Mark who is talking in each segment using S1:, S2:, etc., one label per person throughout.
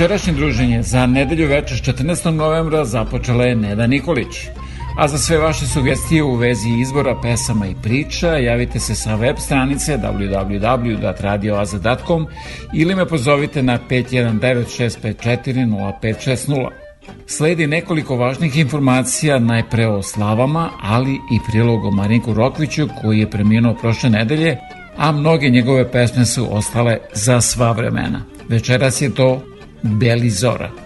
S1: Večerašnje druženje za nedelju večer 14. novembra započela je Neda Nikolić. A za sve vaše sugestije u vezi izbora pesama i priča javite se sa web stranice www.radioaza.com ili me pozovite na 519-654-0560. Sledi nekoliko važnih informacija najpre o slavama, ali i prilog o Marinku Rokviću koji je preminuo prošle nedelje, a mnoge njegove pesme su ostale za sva vremena. Večeras je to Belizora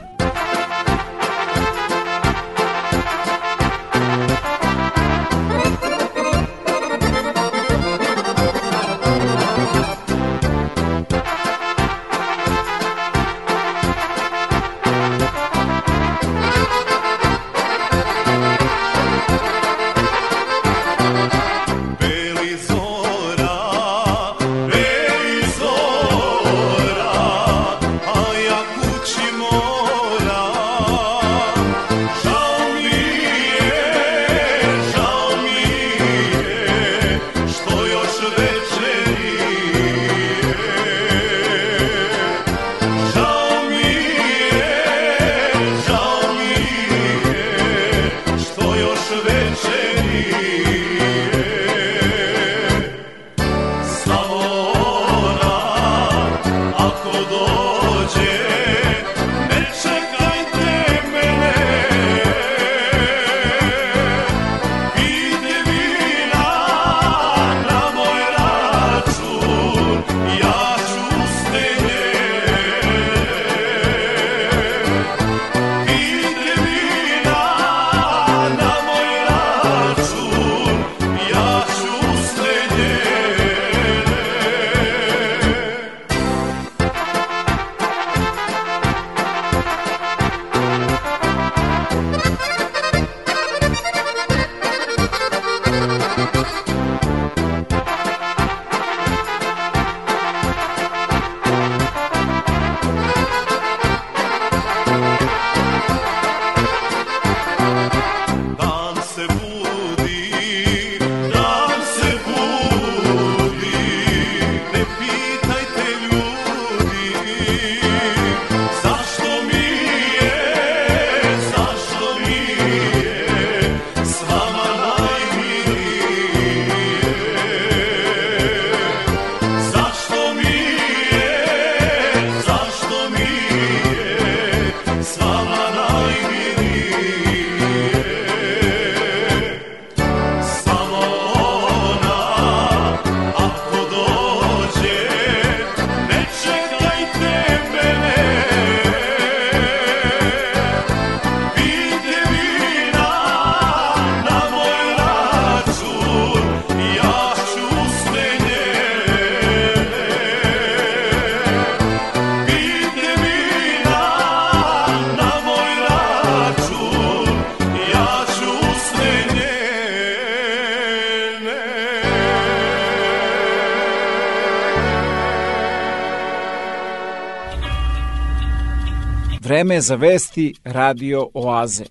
S1: za vesti Radio Oaze.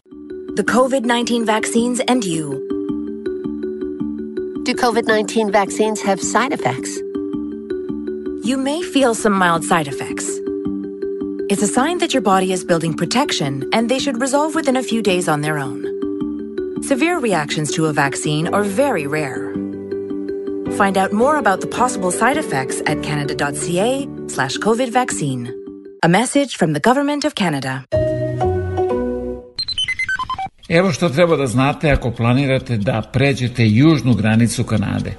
S1: The COVID-19 vaccines and you. Do COVID-19 vaccines have side effects? You may feel some mild side effects. It's a sign that your body is building protection and they should resolve within a few days on their own. Severe reactions to a vaccine are very rare. Find out more about the possible side effects at canada.ca slash COVID vaccine. A message from the Government of Canada. Evo što treba da znate ako planirate da pređete južnu granicu Kanade.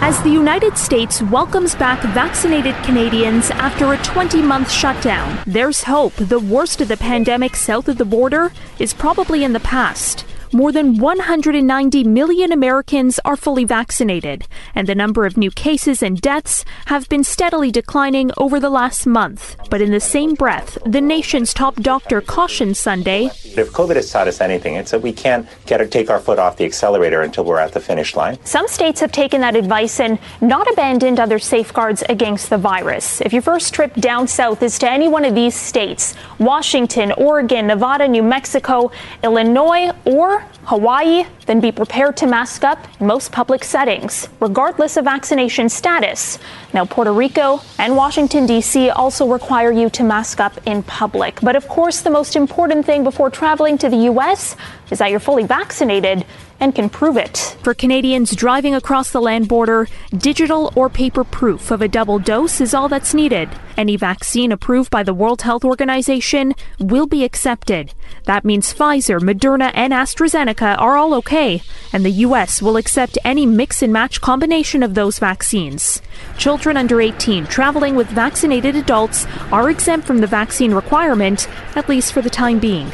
S1: As the United States welcomes back vaccinated Canadians after a 20 month shutdown, there's hope the worst of the pandemic south of the border is probably in the past more than 190 million Americans are fully vaccinated, and the number of new cases and deaths have been steadily declining over the last month. But in the same breath, the nation's top doctor cautioned Sunday If COVID has taught us anything, it's that we can't get or take our foot off the accelerator until we're at the finish line. Some states have taken that advice and not abandoned other safeguards against the virus. If your first trip down south is to any one of these states, Washington, Oregon, Nevada, New Mexico, Illinois, or Hawaii, then be prepared to mask up in most public settings, regardless of vaccination status. Now, Puerto Rico and Washington, D.C. also require you to mask up in public. But of course, the most important thing before traveling to the U.S. is that you're fully vaccinated and can prove it. For Canadians driving across the land border, digital or paper proof of a double dose is all that's needed. Any vaccine approved by the World Health Organization will be accepted. That means Pfizer, Moderna, and AstraZeneca are all okay, and the U.S. will accept any mix and match combination of those vaccines. Children children under 18 traveling with vaccinated adults are exempt from the vaccine requirement, at least for the time being.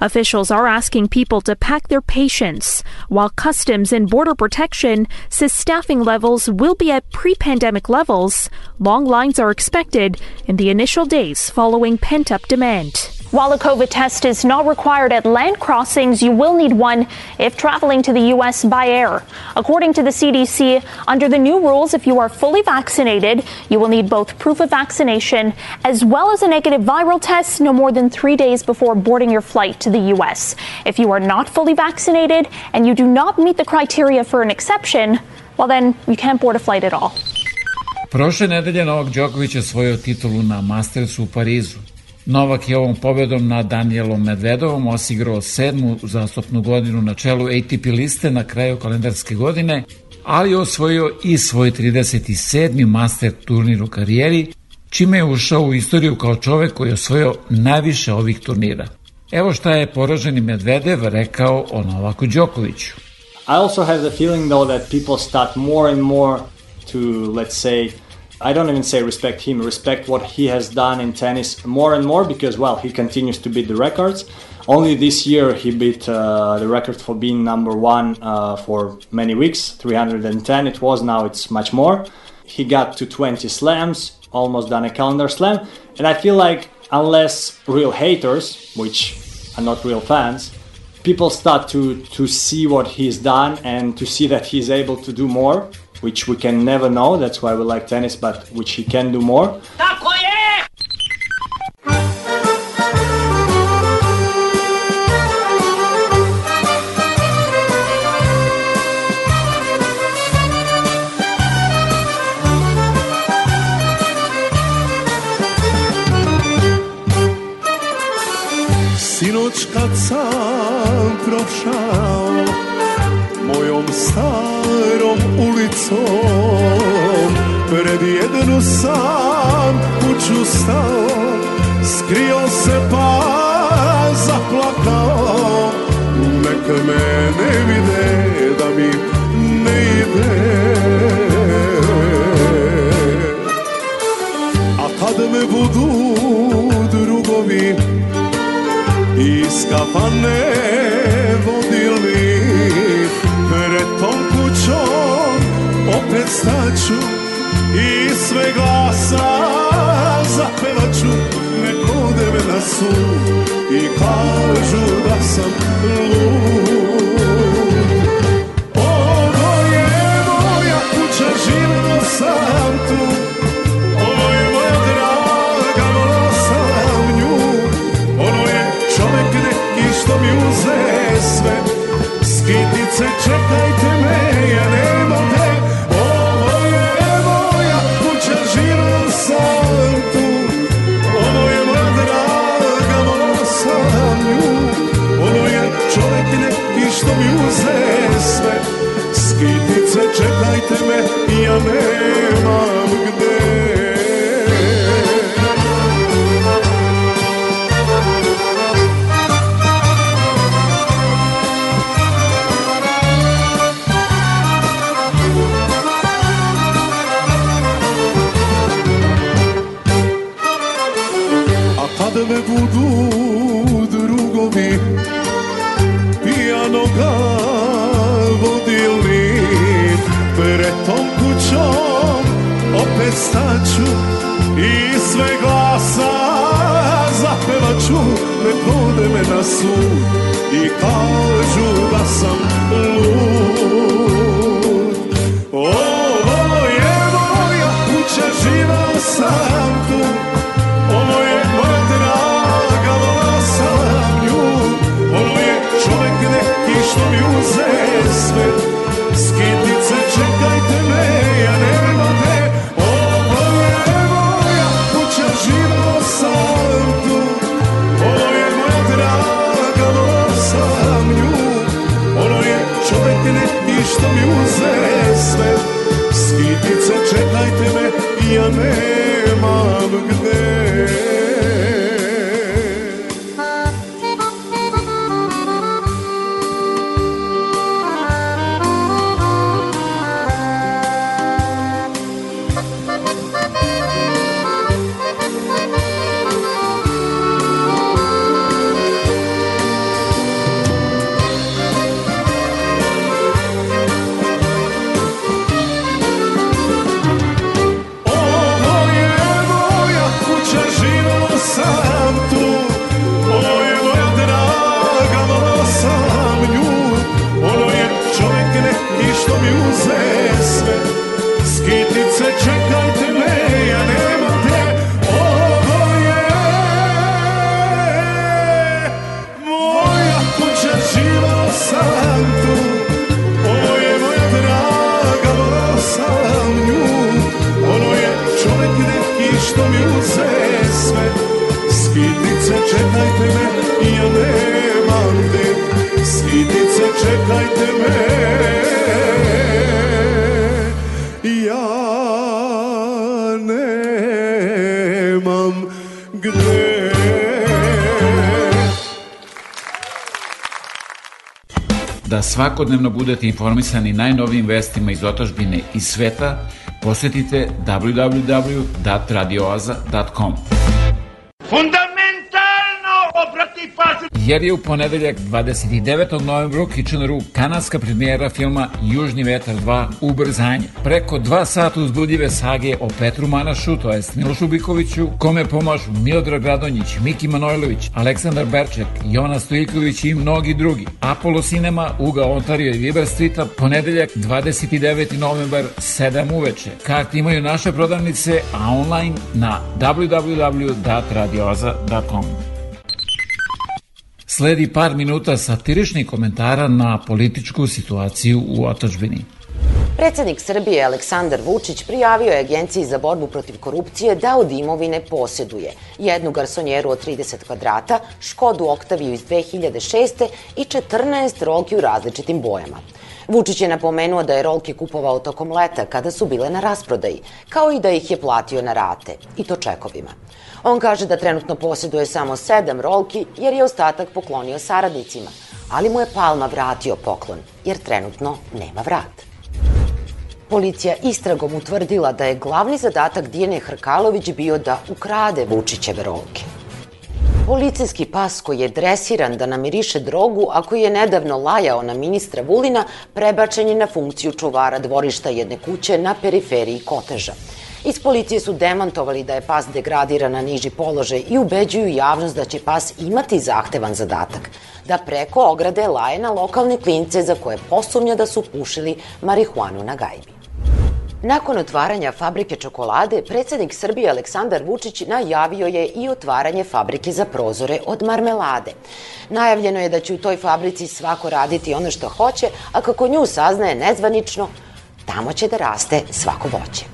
S1: Officials are asking people to pack their patience, while Customs and Border Protection says staffing levels will be at pre pandemic levels. Long lines are expected in the initial days following pent up demand. While a COVID test is not required at land crossings, you will need one if traveling to the U.S. by air. According to the CDC, under the new rules, if you are fully vaccinated, you will need both proof of vaccination as well as a negative viral test no more than three days before boarding your flight to the U.S. If you are not fully vaccinated and you do not meet the criteria for an exception, well, then you can't board a flight at all. Prošle nedelje Novak Đoković osvojio titulu na Mastersu u Parizu. Novak je ovom pobedom na Danielom Medvedovom osigrao sedmu zastupnu godinu na čelu ATP liste na kraju kalendarske godine, ali je osvojio i svoj 37. master turnir u karijeri, čime je ušao u istoriju kao čovek koji je osvojio najviše ovih turnira. Evo šta je poraženi Medvedev rekao o Novaku Đokoviću. I also have the feeling though that people start more and more to, let's say, I don't even say respect him, respect what he has done in tennis more and more because, well, he continues to beat the records. Only this year he beat uh, the record for being number one uh, for many weeks 310 it was, now it's much more. He got to 20 slams, almost done a calendar slam, and I feel like unless real haters, which are not real fans, people start to, to see what he's done and to see that he's able to do more which we can never know. That's why we like tennis, but which he can do more. Sinoć kad sam prošao mojom starom verom ulicom Pred jednu sam kuću stao Skrio se pa zaplakao Nek me ne vide da mi ne ide A kad me budu drugovi Iz kafane staću i sve glasa zapevaću nek me na su i kažu da sam lud ovo je moja kuća živno sam tu ovo je moja draga volao sam nju ono je čovek neki što mi uze sve skitice čekajte mi uze sve Skitnice čekajte me, ja nemam gde A budu tom kućom opet staću i sve glasa zapevaću ne pode me na sud i kažu da sam lud ovo je moja kuća živa u samku ovo je moja draga vola sam nju ono je čovek neki što mi uze sve skidio čekajte me, ja nema te Ovo je moja kuća, živo sam tu Ovo je moja draga, volao sam nju Ono je čovetine i što mi uze sve Skitice, čekajte me, ja nemam gde svakodnevno budete informisani najnovijim vestima iz otažbine i sveta, posetite www.radioaza.com. Fundamentalno obrati pažnju! Jer je u ponedeljak 29. novembra u Kitcheneru kanadska premijera filma Južni vetar 2 Ubrzanje. Preko dva sata uzbudljive sage o Petru Manašu, to jest Milošu Bikoviću, kome pomažu Miodrag Radonjić, Miki Manojlović, Aleksandar Berček, Jona Stojković i mnogi drugi. Apollo Cinema, Uga Ontario i Weber Streeta, ponedeljak 29. novembar 7 uveče. Kart imaju naše prodavnice, a online na www.datradioza.com. Sledi par minuta satiričnih komentara na političku situaciju u otočbini.
S2: Predsednik Srbije Aleksandar Vučić prijavio je Agenciji za borbu protiv korupcije da od imovine posjeduje jednu garsonjeru od 30 kvadrata, Škodu Oktaviju iz 2006. i 14 rolki u različitim bojama. Vučić je napomenuo da je rolke kupovao tokom leta kada su bile na rasprodaji, kao i da ih je platio na rate, i to čekovima. On kaže da trenutno posjeduje samo sedam rolki jer je ostatak poklonio saradnicima, ali mu je Palma vratio poklon jer trenutno nema vrata. Policija istragom utvrdila da je glavni zadatak Dijene Hrkalović bio da ukrade Vučićeve rolke. Policijski pas koji je dresiran da namiriše drogu, a koji je nedavno lajao na ministra Vulina, prebačen je na funkciju čuvara dvorišta jedne kuće na periferiji Koteža. Iz policije su demantovali da je pas degradiran na niži položaj i ubeđuju javnost da će pas imati zahtevan zadatak, da preko ograde laje na lokalne klince za koje posumnja da su pušili marihuanu na gajbi. Nakon otvaranja fabrike čokolade, predsednik Srbije Aleksandar Vučić najavio je i otvaranje fabrike za prozore od marmelade. Najavljeno je da će u toj fabrici svako raditi ono što hoće, a kako nju saznaje nezvanično, tamo će da raste svako voće.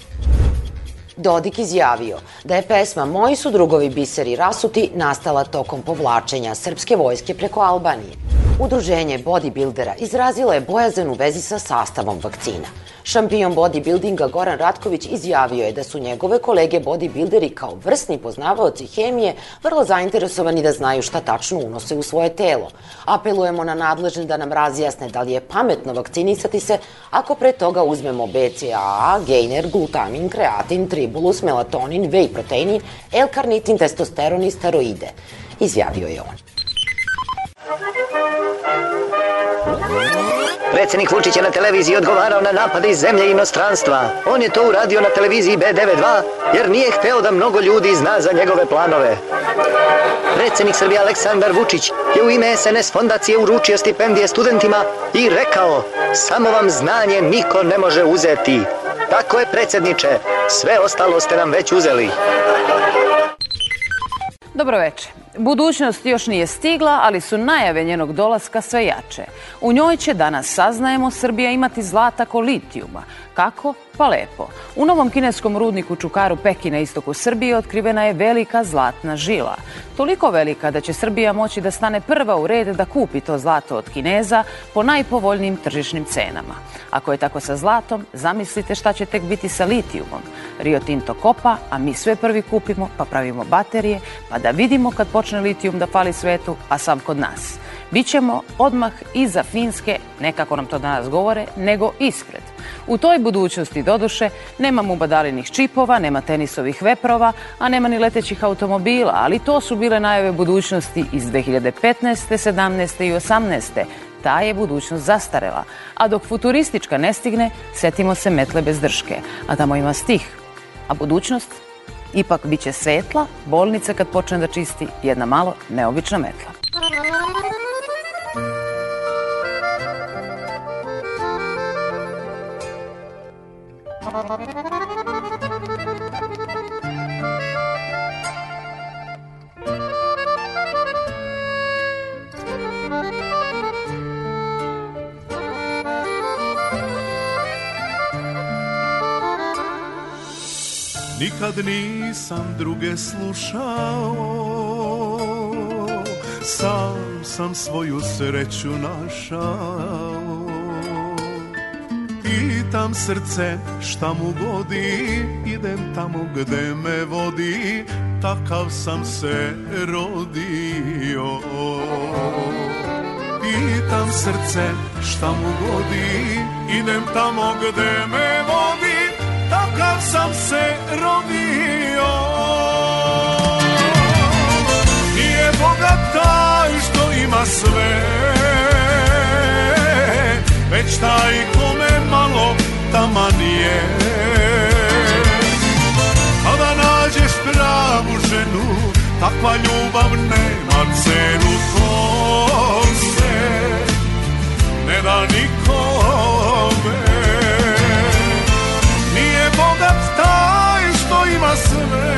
S2: Dodik izjavio da je pesma Moji su drugovi biseri rasuti nastala tokom povlačenja srpske vojske preko Albanije. Udruženje bodybuildera izrazilo je bojazan u vezi sa sastavom vakcina. Šampion bodybuildinga Goran Ratković izjavio je da su njegove kolege bodybuilderi kao vrsni poznavaoci hemije vrlo zainteresovani da znaju šta tačno unose u svoje telo. Apelujemo na nadležne da nam razjasne da li je pametno vakcinisati se ako pre toga uzmemo BCAA, gainer, glutamin, kreatin, tri tribulus, melatonin, whey proteinin, L-karnitin, testosteron i steroide, izjavio je on. Predsednik Vučić je na televiziji odgovarao na napade iz zemlje i inostranstva. On je to uradio na televiziji B92 jer nije hteo da mnogo ljudi zna za njegove planove. Predsednik Srbije Aleksandar Vučić je u ime SNS fondacije uručio stipendije studentima i rekao samo vam znanje niko ne može uzeti. Tako je, predsedniče. Sve ostalo ste nam već uzeli.
S3: Dobro večer. Budućnost još nije stigla, ali su najave njenog dolaska sve jače. U njoj će danas, saznajemo, Srbija imati zlata ko litijuma. Kako? Pa lepo. U novom kineskom rudniku Čukaru Peki na istoku Srbije otkrivena je velika zlatna žila. Toliko velika da će Srbija moći da stane prva u red da kupi to zlato od Kineza po najpovoljnijim tržišnim cenama. Ako je tako sa zlatom, zamislite šta će tek biti sa litijumom. Rio Tinto kopa, a mi sve prvi kupimo, pa pravimo baterije, pa da vidimo kad počne litijum da pali svetu, a sam kod nas – Bićemo odmah iza Finske, nekako nam to danas govore, nego ispred. U toj budućnosti, doduše, nema mubadarinih čipova, nema tenisovih veprova, a nema ni letećih automobila, ali to su bile najave budućnosti iz 2015., 17. i 18. Ta je budućnost zastarela, a dok futuristička ne stigne, setimo se metle bez drške, a tamo ima stih. A budućnost ipak biće svetla, bolnica kad počne da čisti jedna malo neobična metla. Nikad nisam druge slušao Sam sam svoju sreću našao pitam srce šta mu godi Idem tamo gde me vodi Takav sam se rodio Pitam srce šta mu godi Idem tamo gde me vodi Takav sam se rodio Nije bogat taj što ima sve Već taj ko malo tamanije
S4: Kada nađeš pravu ženu Takva ljubav nema cenu To se ne da nikome Nije bogat taj što ima sve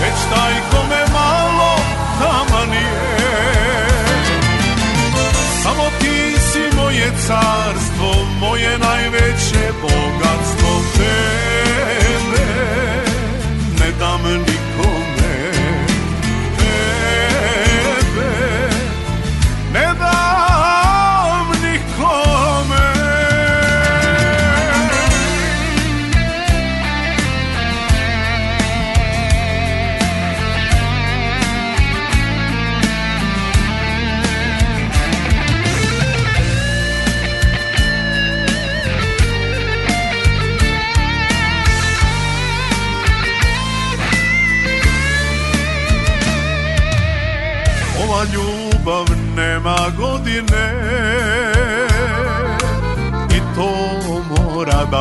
S4: Već taj kome malo tamanije carstvo, moje najveće bogatstvo tebe, ne dam nikad.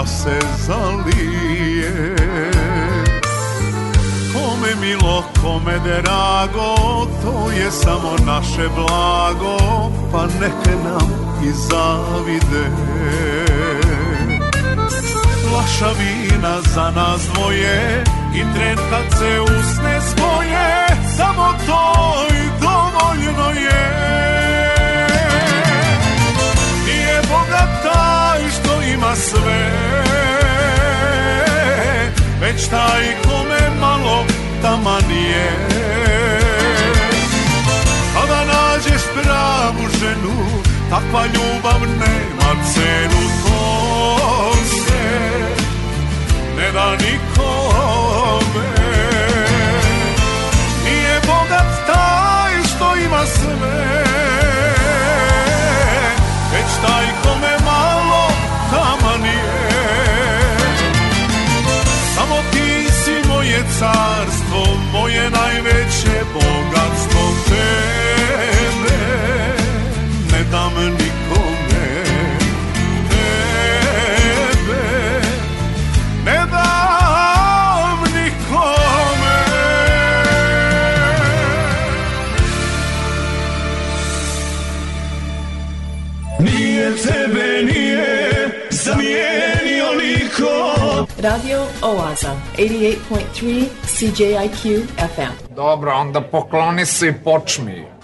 S4: da se zalije Kome milo, kome drago, to je samo naše blago Pa neke nam i zavide Flaša vina za nas dvoje i trentace usne svoje Samo to sve Već taj kome malo taman je Kada pa nađeš pravu ženu Takva ljubav nema cenu To se ne da nikome Nije bogat taj što ima sve Već taj kome carstvo moje najveće bogatstvo
S1: Radio Oaza, 88.3 CJIQ FM. Dobro, onda pokloni se i počmi.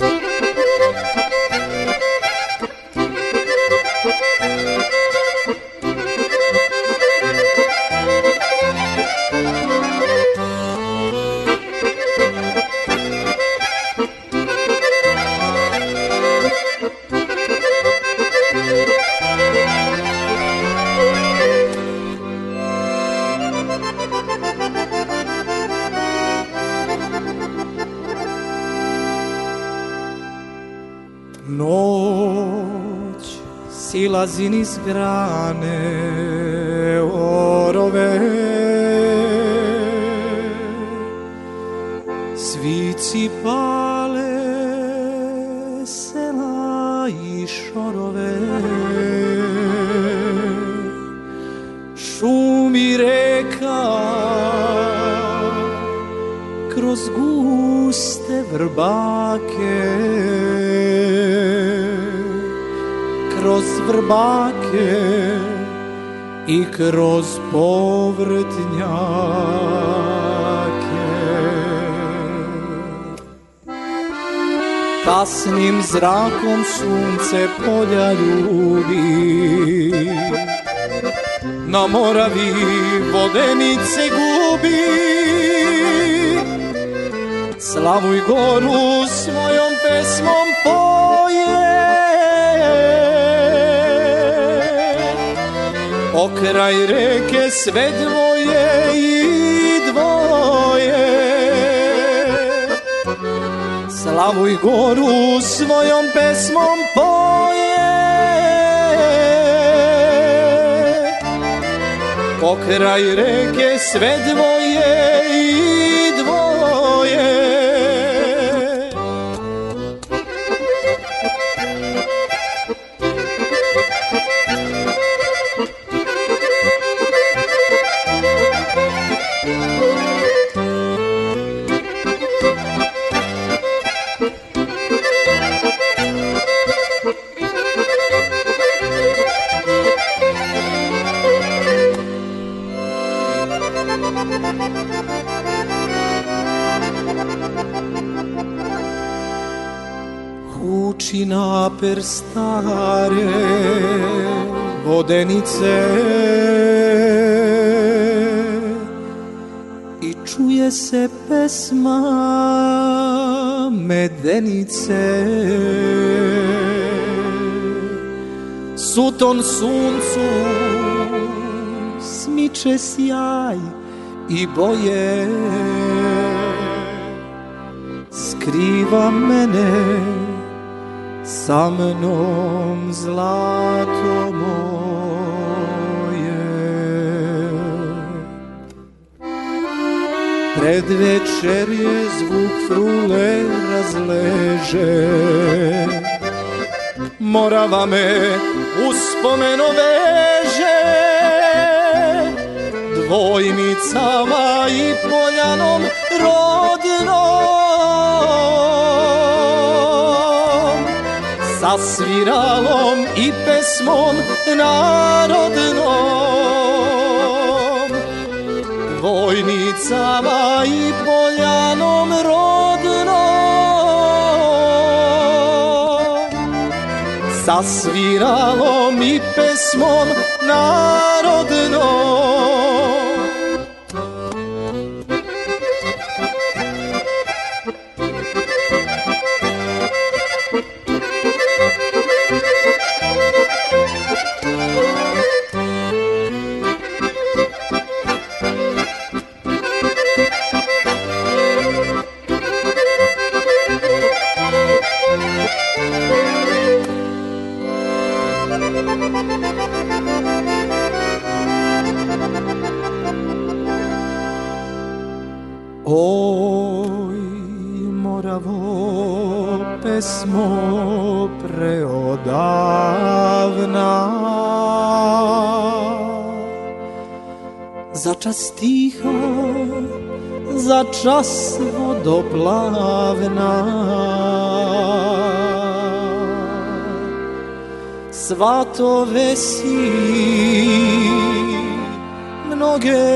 S1: ¡Gracias!
S5: i lazinis grane orove Svici pale sela i šorove Šumi reka kroz guste vrbake kroz vrbake i kroz povrtnjake. Kasnim zrakom sunce polja ljubi, na moravi vodenice gubi. Slavuj goru svojom pesmom Pokraj reke sve dvoje i dvoje Slavuj goru svojom pesmom poje Pokraj reke sve dvoje na stare vodenice i čuje se pesma medenice suton suncu smiče sjaj i boje skriva mene sa mnom zlato moje Pred večer je zvuk frule razleže Morava me uspomeno veže Dvojnicama i poljanom rože sa sviralom i pesmom narodnom Vojnicama i poljanom rodnom Sa sviralom i pesmom narodnom smo preodavna Za čas tiha, za čas vodoplavna Svatove si mnoge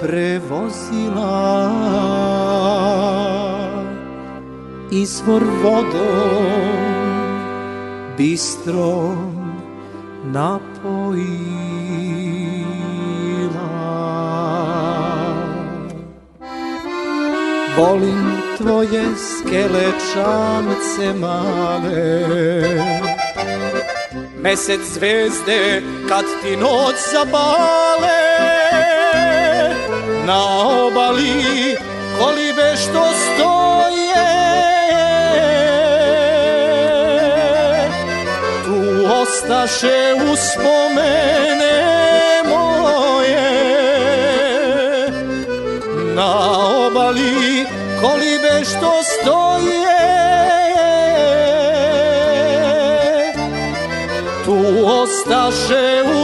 S5: prevozila izvor vodom bistrom napojila. Volim tvoje skele čamce male, Mesec zvezde kad ti noć zapale, Na obali kolibe što stoji, nestaše uspomene moje na obali kolibe što stoje tu ostaše u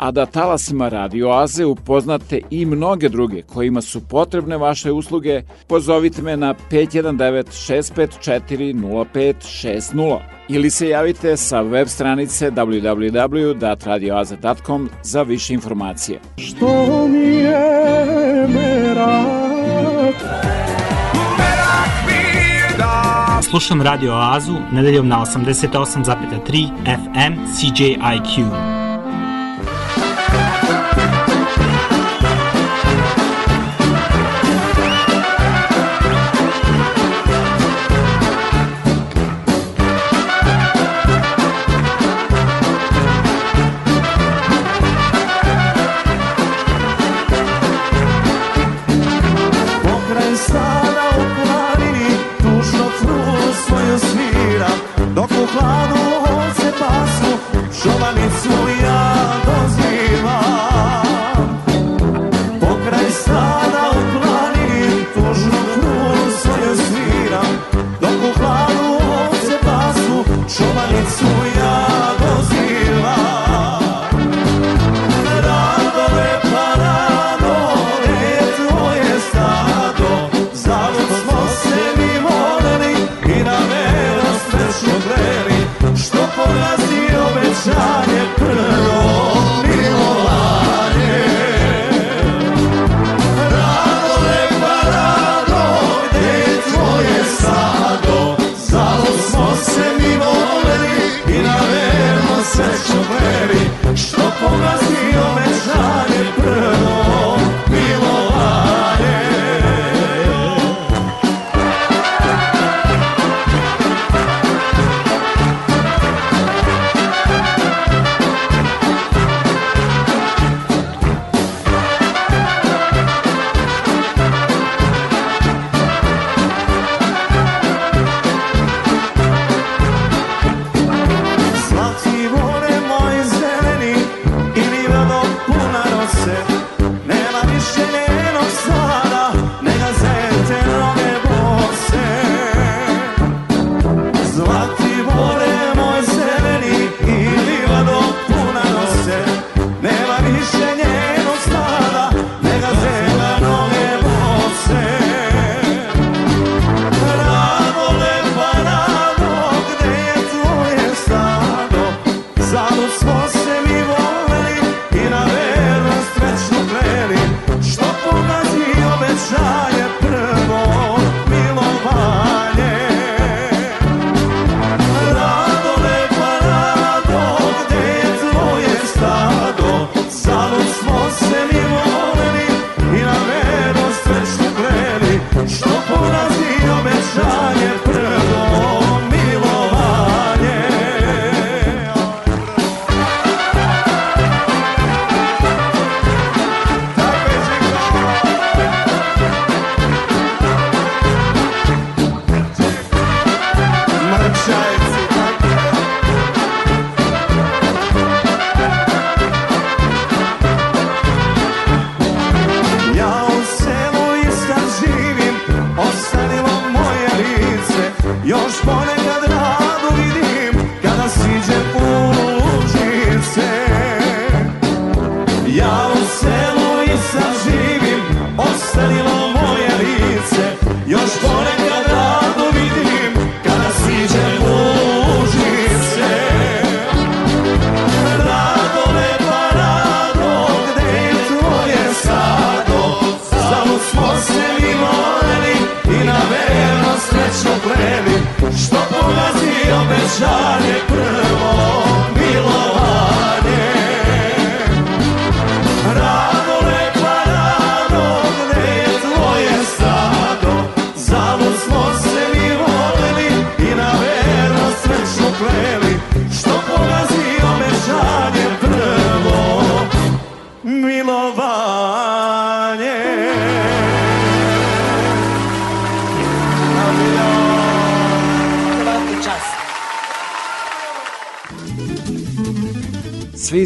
S6: a da talasima radioaze upoznate i mnoge druge kojima su potrebne vaše usluge, pozovite me na 519 654 0560 ili se javite sa web stranice www.radioaze.com za više informacije. Što mi je merak?
S7: Merak mi je da... Slušam Radio Azu nedeljom na 88,3 FM CJIQ.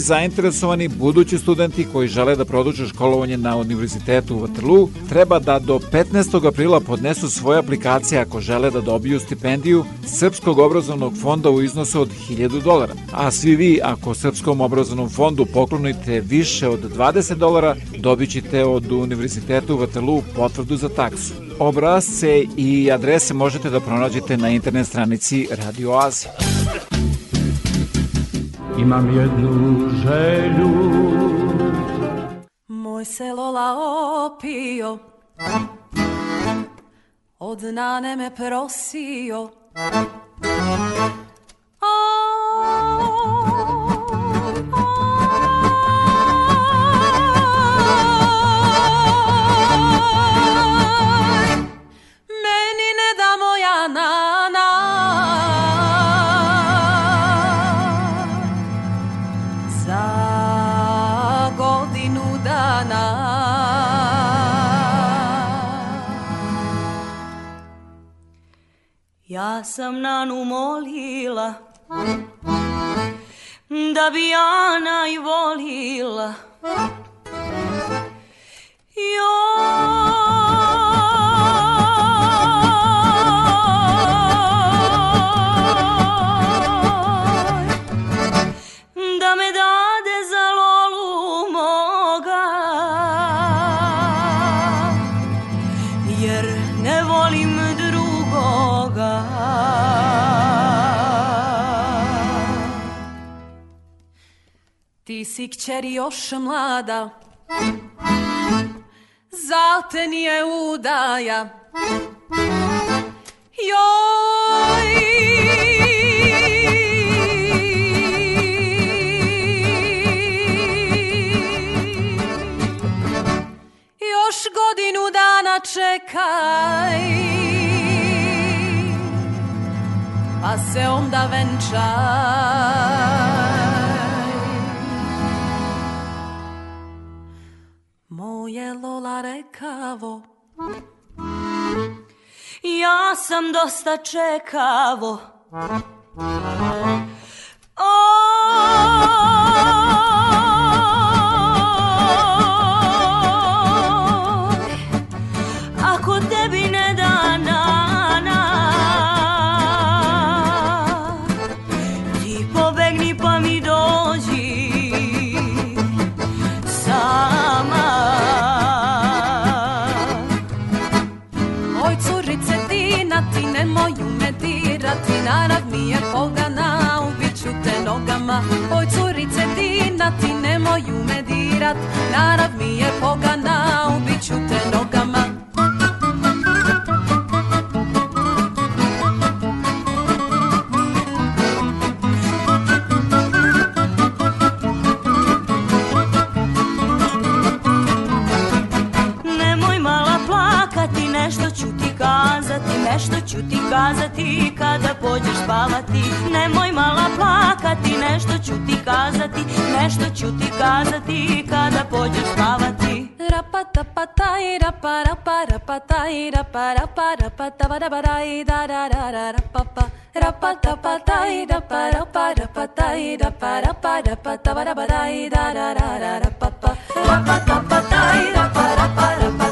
S8: zainteresovani budući studenti koji žele da produže školovanje na Univerzitetu u Waterloo treba da do 15. aprila podnesu svoje aplikacije ako žele da dobiju stipendiju Srpskog obrazovnog fonda u iznosu od 1000 dolara. A svi vi ako Srpskom obrazovnom fondu poklonite više od 20 dolara, dobit ćete od Univerzitetu u Waterloo potvrdu za taksu.
S9: Obrazce i adrese možete da pronađete na internet stranici Radio Azije imam jednu želju Moj se Lola opio Od nane me prosio
S10: sam Nanu molila Da bi ja najvolila ti si kćer još mlada, zate nije udaja. Joj, još godinu dana čekaj. pa se onda venčaj. jelo larekavo Ja sam dosta čekavo Not of me, a polka, kazati kada pođeš spavati Nemoj mala plakati, nešto ću ti kazati Nešto ću ti kazati kada pođeš spavati rapata tapa taj, rapa para rapa taj, rapa para rapa tava rapa raj, da ra ra ra rapa pa Rapa tapa taj, rapa rapa rapa taj, rapa rapa rapa tava rapa raj, da ra ra ra rapa pa Rapa rapata taj, rapa rapa para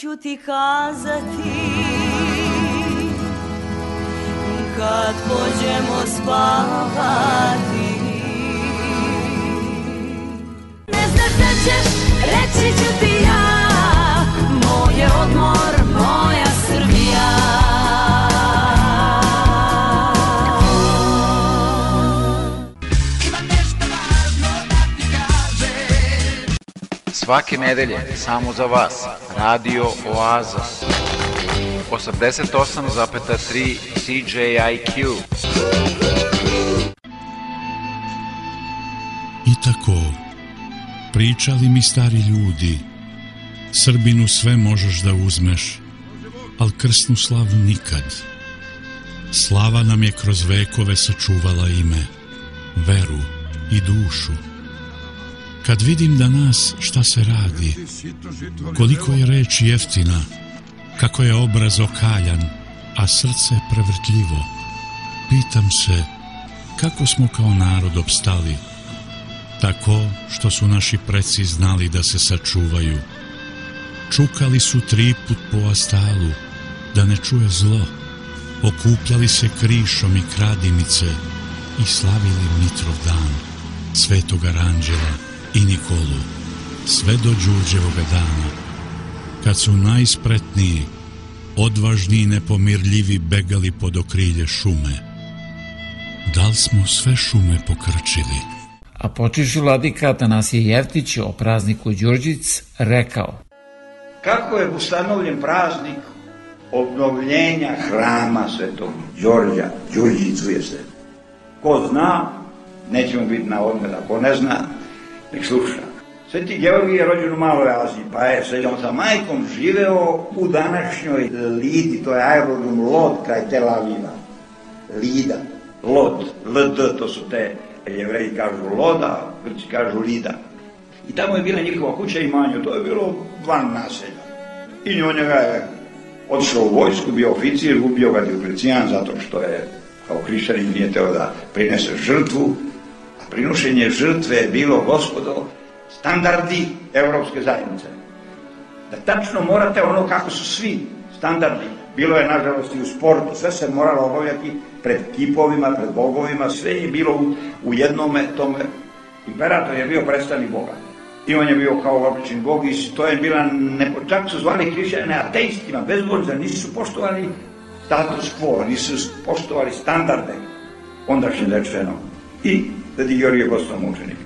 S10: ću ti kazati Kad pođemo spavati Ne znaš šta ćeš, reći ću ti ja Moje odmor, moja Srbija
S11: Svake nedelje, samo za vas, Radio Oaza. 88,3 CJIQ.
S12: I tako, pričali mi stari ljudi, Srbinu sve možeš da uzmeš, al krsnu slavu nikad. Slava nam je kroz vekove sačuvala ime, veru i dušu Kad vidim danas šta se radi, koliko je reč jeftina, kako je obraz okaljan, a srce prevrtljivo, pitam se kako smo kao narod obstali, tako što su naši preci znali da se sačuvaju. Čukali su triput po astalu, da ne čuje zlo, okupljali se krišom i kradimice i slavili Mitrov dan, svetog aranđela i Nikolu, sve do Đurđevoga dana, kad su najspretniji, odvažni i nepomirljivi begali pod okrilje šume. Da li smo sve šume pokrčili?
S13: A počišu vladika Atanasije Jevtić o prazniku Đurđic rekao Kako je ustanovljen praznik obnovljenja hrama svetog Đorđa, Đurđicu je se. Ko zna, nećemo biti na odmet, Ko ne zna, nek sluša. Sveti Georgij je rođen u Maloj Aziji, pa je sa, on sa majkom živeo u današnjoj Lidi, to je aerodrom Lod kraj Tel Aviva. Lida, Lod, LD, to su te jevreji kažu Loda, Grci kažu Lida. I tamo je bila njihova kuća i manje, to je bilo van naselja. I on njega je odšao u vojsku, bio oficir, ubio ga Dioclecijan zato što je kao hrišćanin nije teo da prinese žrtvu, Prinušenje žrtve je bilo, gospodo, standardi Evropske zajednice. Da tačno morate ono kako su svi standardi. Bilo je, nažalost, i u sportu. Sve se moralo obavljati pred kipovima, pred bogovima. Sve je bilo u, u jednome tome. Imperator je bio predstavnik Boga. I on je bio kao običan Bog i to je bila, neko, čak su zvali hrišćane ateistima, bez nisu poštovali status quo, nisu poštovali standarde ondašnje rečeno. I da je Georgije Bosnom učenik.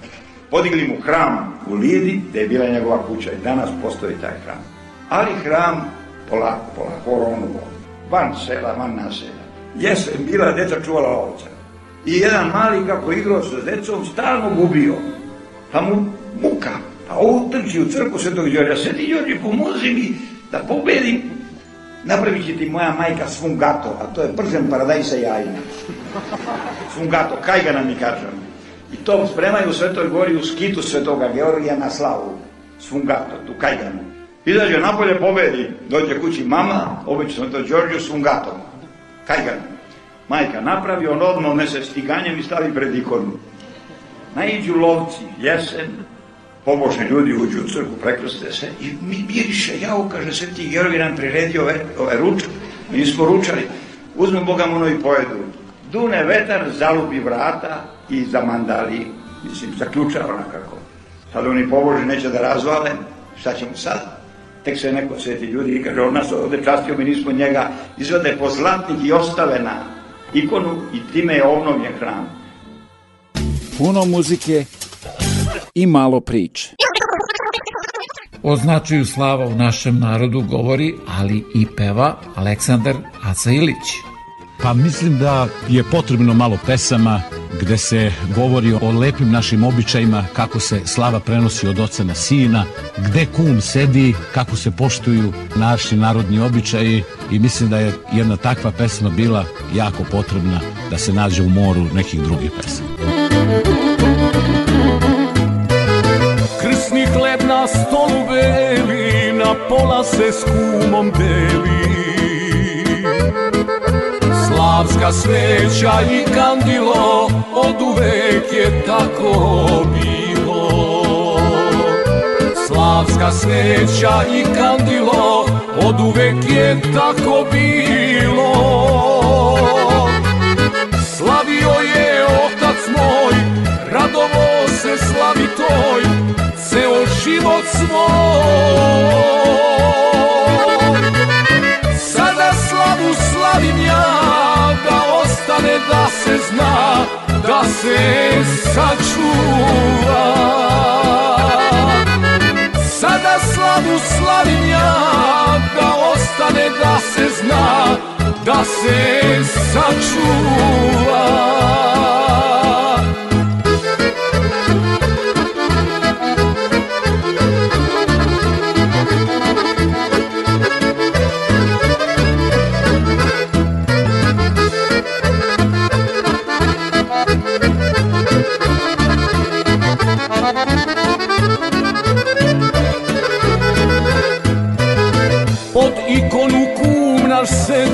S13: Podigli mu hram u Lidi, da je bila njegova kuća i danas postoji taj hram. Ali hram polako, polako, oronuo. Van sela, van naselja. Jesen bila deca čuvala ovca. I jedan mali kako igrao sa decom stalno gubio. Pa mu muka. Pa utrči u crku Svetog Đorđa. Sveti Đorđe, pomozi mi da pobedim. Napravit će ti moja majka gato, a to je pržen paradajsa jajina. Svungato, kaj ga nam mi kažemo? I to spremaju u Svetoj gori u skitu Svetoga Georgija na slavu, svungatotu, kajganu. Izađe napolje, pobedi, dođe kući mama, obično to Đorđu svungatom, kajganu. Majka napravi, on odmah nese stiganjem i stavi pred ikonu. Naiđu lovci, jesen, pobožni ljudi uđu u crku, prekrste se i mi miriše, jao, kaže, sveti Georgi nam priredio ove, ove ručke, mi nismo ručali, uzme Boga mono i pojedu. Dune vetar, zalupi vrata i zamandali, mislim, zaključava nekako. Sad oni pobože neće da razvale, šta ćemo sad? Tek se neko sjeti ljudi i kaže, on nas ovde častio, mi nismo njega, izvade poslanik i ostave na ikonu i time je obnovljen hram.
S14: Puno muzike i malo priče. O značaju slava u našem narodu govori, ali i peva Aleksandar Acailić. Pa mislim da je potrebno malo pesama gde se govori o lepim našim običajima, kako se slava prenosi od oca na sina, gde kum sedi, kako se poštuju naši narodni običaji i mislim da je jedna takva pesma bila jako potrebna da se nađe u moru nekih drugih pesama. Krsni hleb na stolu beli, na pola se s kumom deli, Slavska sveća i kandilo, od uvek je tako bilo. Slavska sveća i kandilo, od uvek je tako bilo. Slavio je otac moj, radovo se slavi toj, ceo život svoj. zna da se sačuva Sada slavu slavim ja da ostane da se zna da se sačuva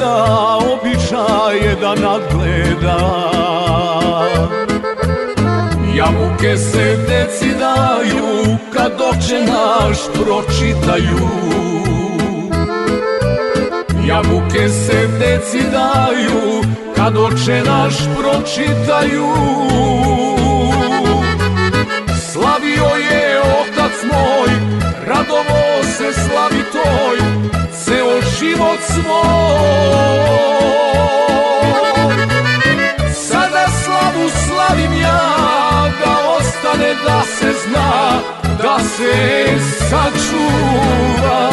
S14: gleda, običaje da nadgleda Jabuke se deci daju, kad oče naš pročitaju Jabuke se deci daju, kad oče naš pročitaju
S15: svoj Sada slavu slavim ja Da ostane da se zna Da se sačuva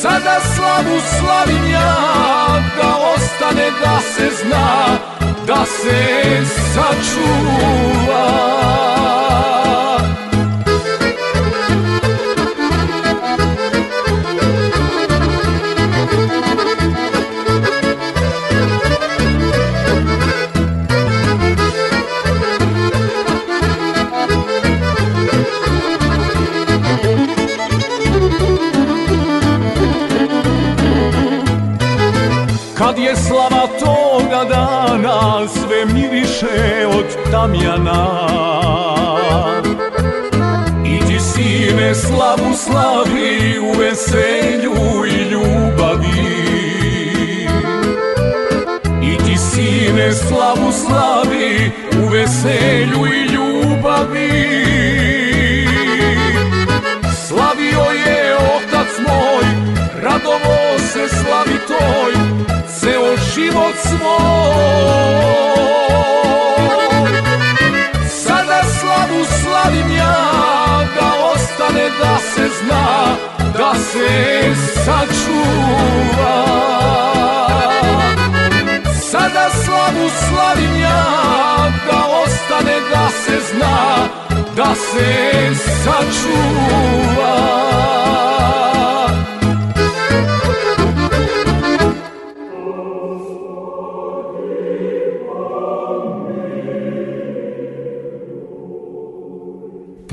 S15: Sada slavu slavim ja Da ostane da se zna Da se sačuva je slava toga dana Sve miriše od tamjana I ti sine slavu slavi U veselju i ljubavi I ti sine slavu slavi U veselju i ljubavi Slavio je otac moj Radovo se slavi toj ceo život svoj Sada slavu slavim ja Da ostane da se zna Da se sačuva Sada slavu slavim ja Da ostane da se zna Da se sačuva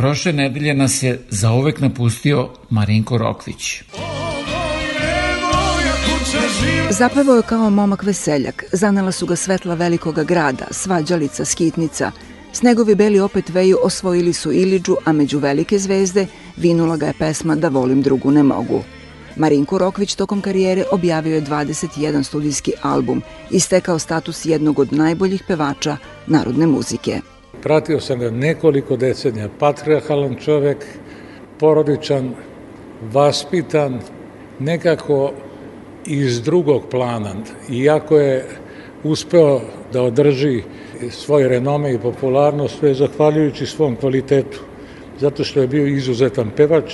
S15: prošle nedelje nas je zaovek napustio Marinko Rokvić. Zapevao je kao momak veseljak, zanela su ga svetla velikoga grada, svađalica, skitnica. Snegovi beli opet veju osvojili su Iliđu, a među velike zvezde vinula ga je pesma Da volim drugu ne mogu. Marinko Rokvić tokom karijere objavio je 21 studijski album i stekao status jednog od najboljih pevača narodne muzike.
S16: Pratio sam ga nekoliko decenija, patriarhalan čovek, porodičan, vaspitan, nekako iz drugog plana, iako je uspeo da održi svoj renome i popularnost, sve zahvaljujući svom kvalitetu, zato što je bio izuzetan pevač,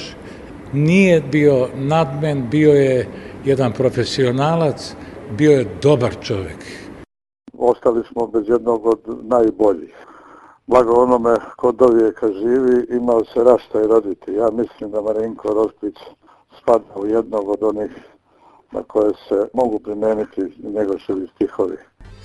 S16: nije bio nadmen, bio je jedan profesionalac, bio je dobar čovek.
S17: Ostali smo bez jednog od najboljih blago onome ko dovijeka živi, imao se rašta i roditi. Ja mislim da Marinko Rokvić spada u jednog od onih na koje se mogu primeniti njegoševi stihovi.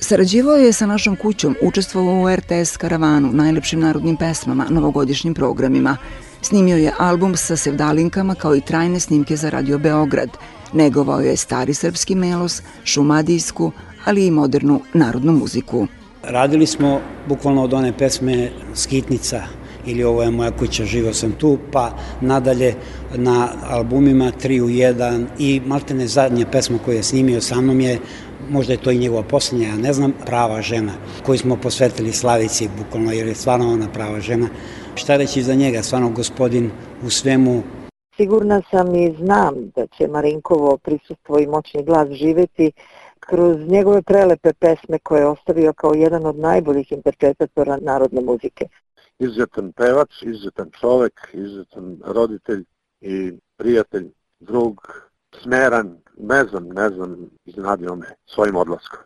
S18: Sarađivao je sa našom kućom, učestvovao u RTS Karavanu, najlepšim narodnim pesmama, novogodišnjim programima. Snimio je album sa sevdalinkama kao i trajne snimke za Radio Beograd. Negovao
S14: je stari srpski
S18: melos,
S14: šumadijsku, ali i modernu narodnu muziku.
S19: Radili smo bukvalno od one pesme Skitnica ili ovo je moja kuća, živeo sam tu, pa nadalje na albumima 3 u 1 i maltene zadnja pesma koju je snimio sa mnom je možda je to i njegova poslednja, ja ne znam, prava žena, koju smo posvetili Slavici, bukvalno, jer je stvarno ona prava žena. Šta reći za njega, stvarno gospodin u svemu
S20: Sigurna sam i znam da će Marinkovo prisustvo i moćni glas živeti kroz njegove prelepe pesme koje je ostavio kao jedan od najboljih interpretatora narodne muzike.
S21: Izuzetan pevač, izuzetan čovek, izuzetan roditelj i prijatelj, drug, smeran, ne znam, ne znam, iznenadio me svojim odlaskom.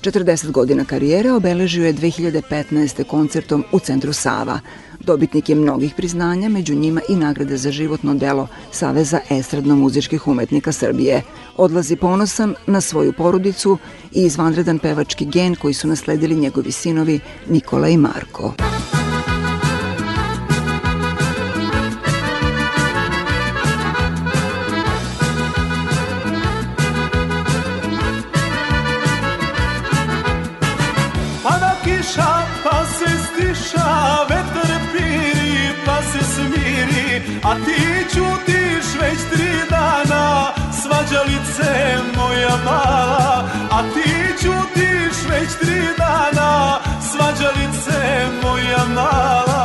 S14: 40 godina karijere obeležio je 2015. koncertom u centru Sava. Dobitnik je mnogih priznanja, među njima i nagrade za životno delo Saveza estradno-muzičkih umetnika Srbije. Odlazi ponosan na svoju porodicu i izvanredan pevački gen koji su nasledili njegovi sinovi Nikola i Marko. Muzika
S22: ćutiš već tri dana Svađalice moja mala A ti ćutiš već tri dana Svađalice moja mala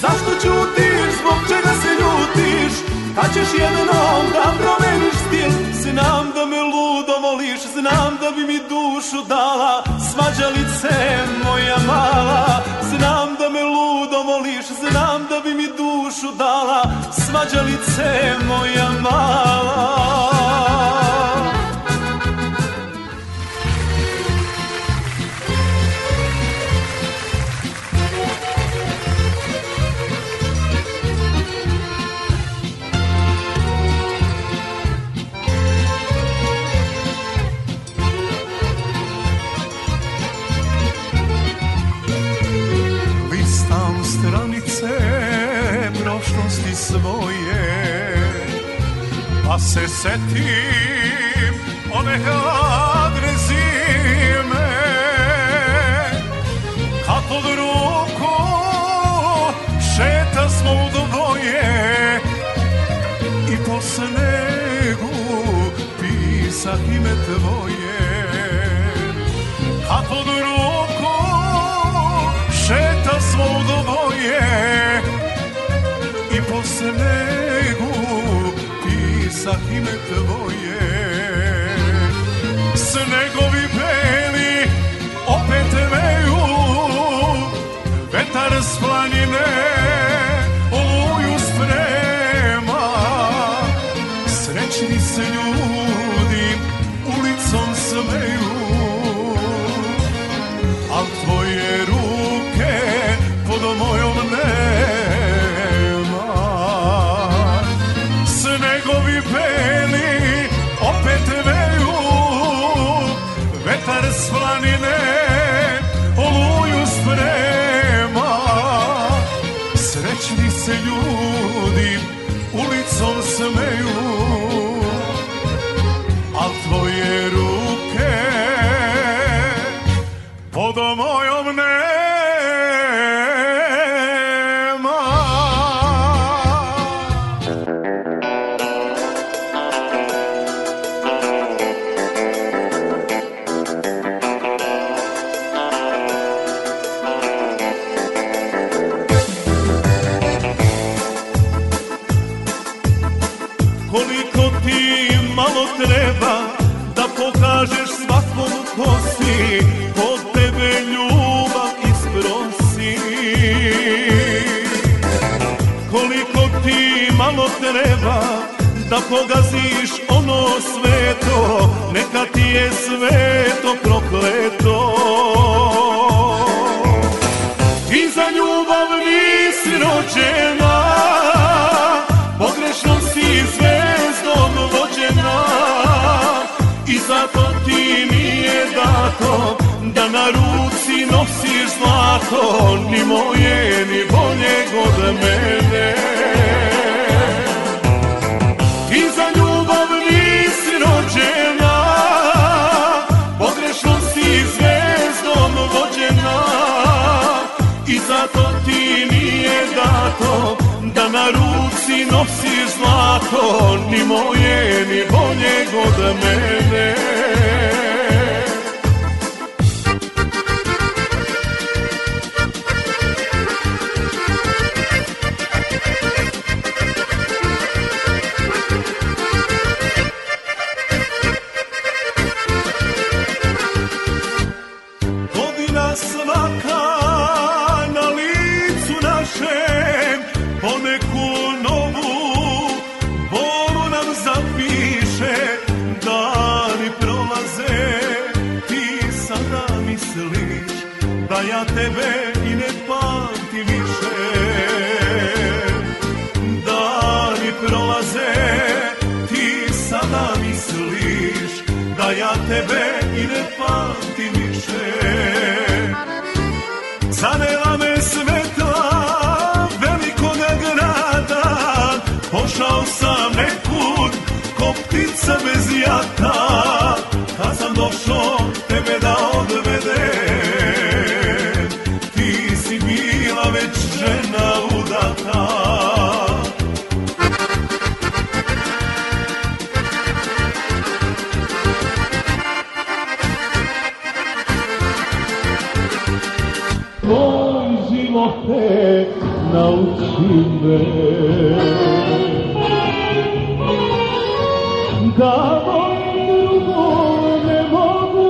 S22: Zašto ćutiš, zbog čega se ljutiš Kad ćeš jednom da promeniš stil Znam da me ludo voliš Znam da bi mi dušu dala Svađalice moja dala, svađalice moja mala. svoje Pa se setim one kadre zime Kad pod ruku šeta smo u dvoje I po snegu pisak ime tvoje snegu Pisah ime tvoje Snegovi beli opet veju Vetar s planine Ako ono sveto, neka ti je sveto prokleto. I za ljubav nisi rođena, pogrešnom si zvezdom vođena. I zato ti nije dato da na ruci nosiš zlato, ni moje, ni boljeg od mene. gato Da na ruci nosiš zlato Ni moje, ni boljeg od mene Mire, Pati, sine Da ne mogu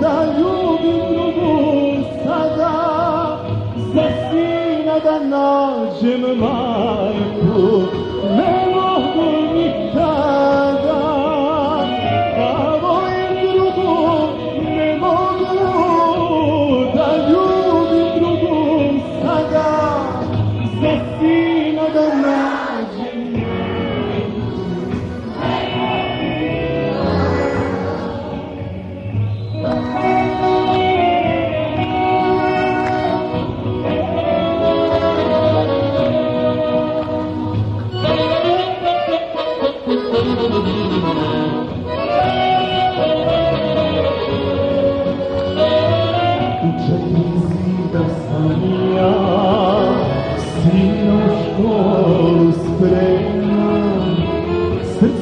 S22: Da ljubim drugu sada Za sina da nađem majku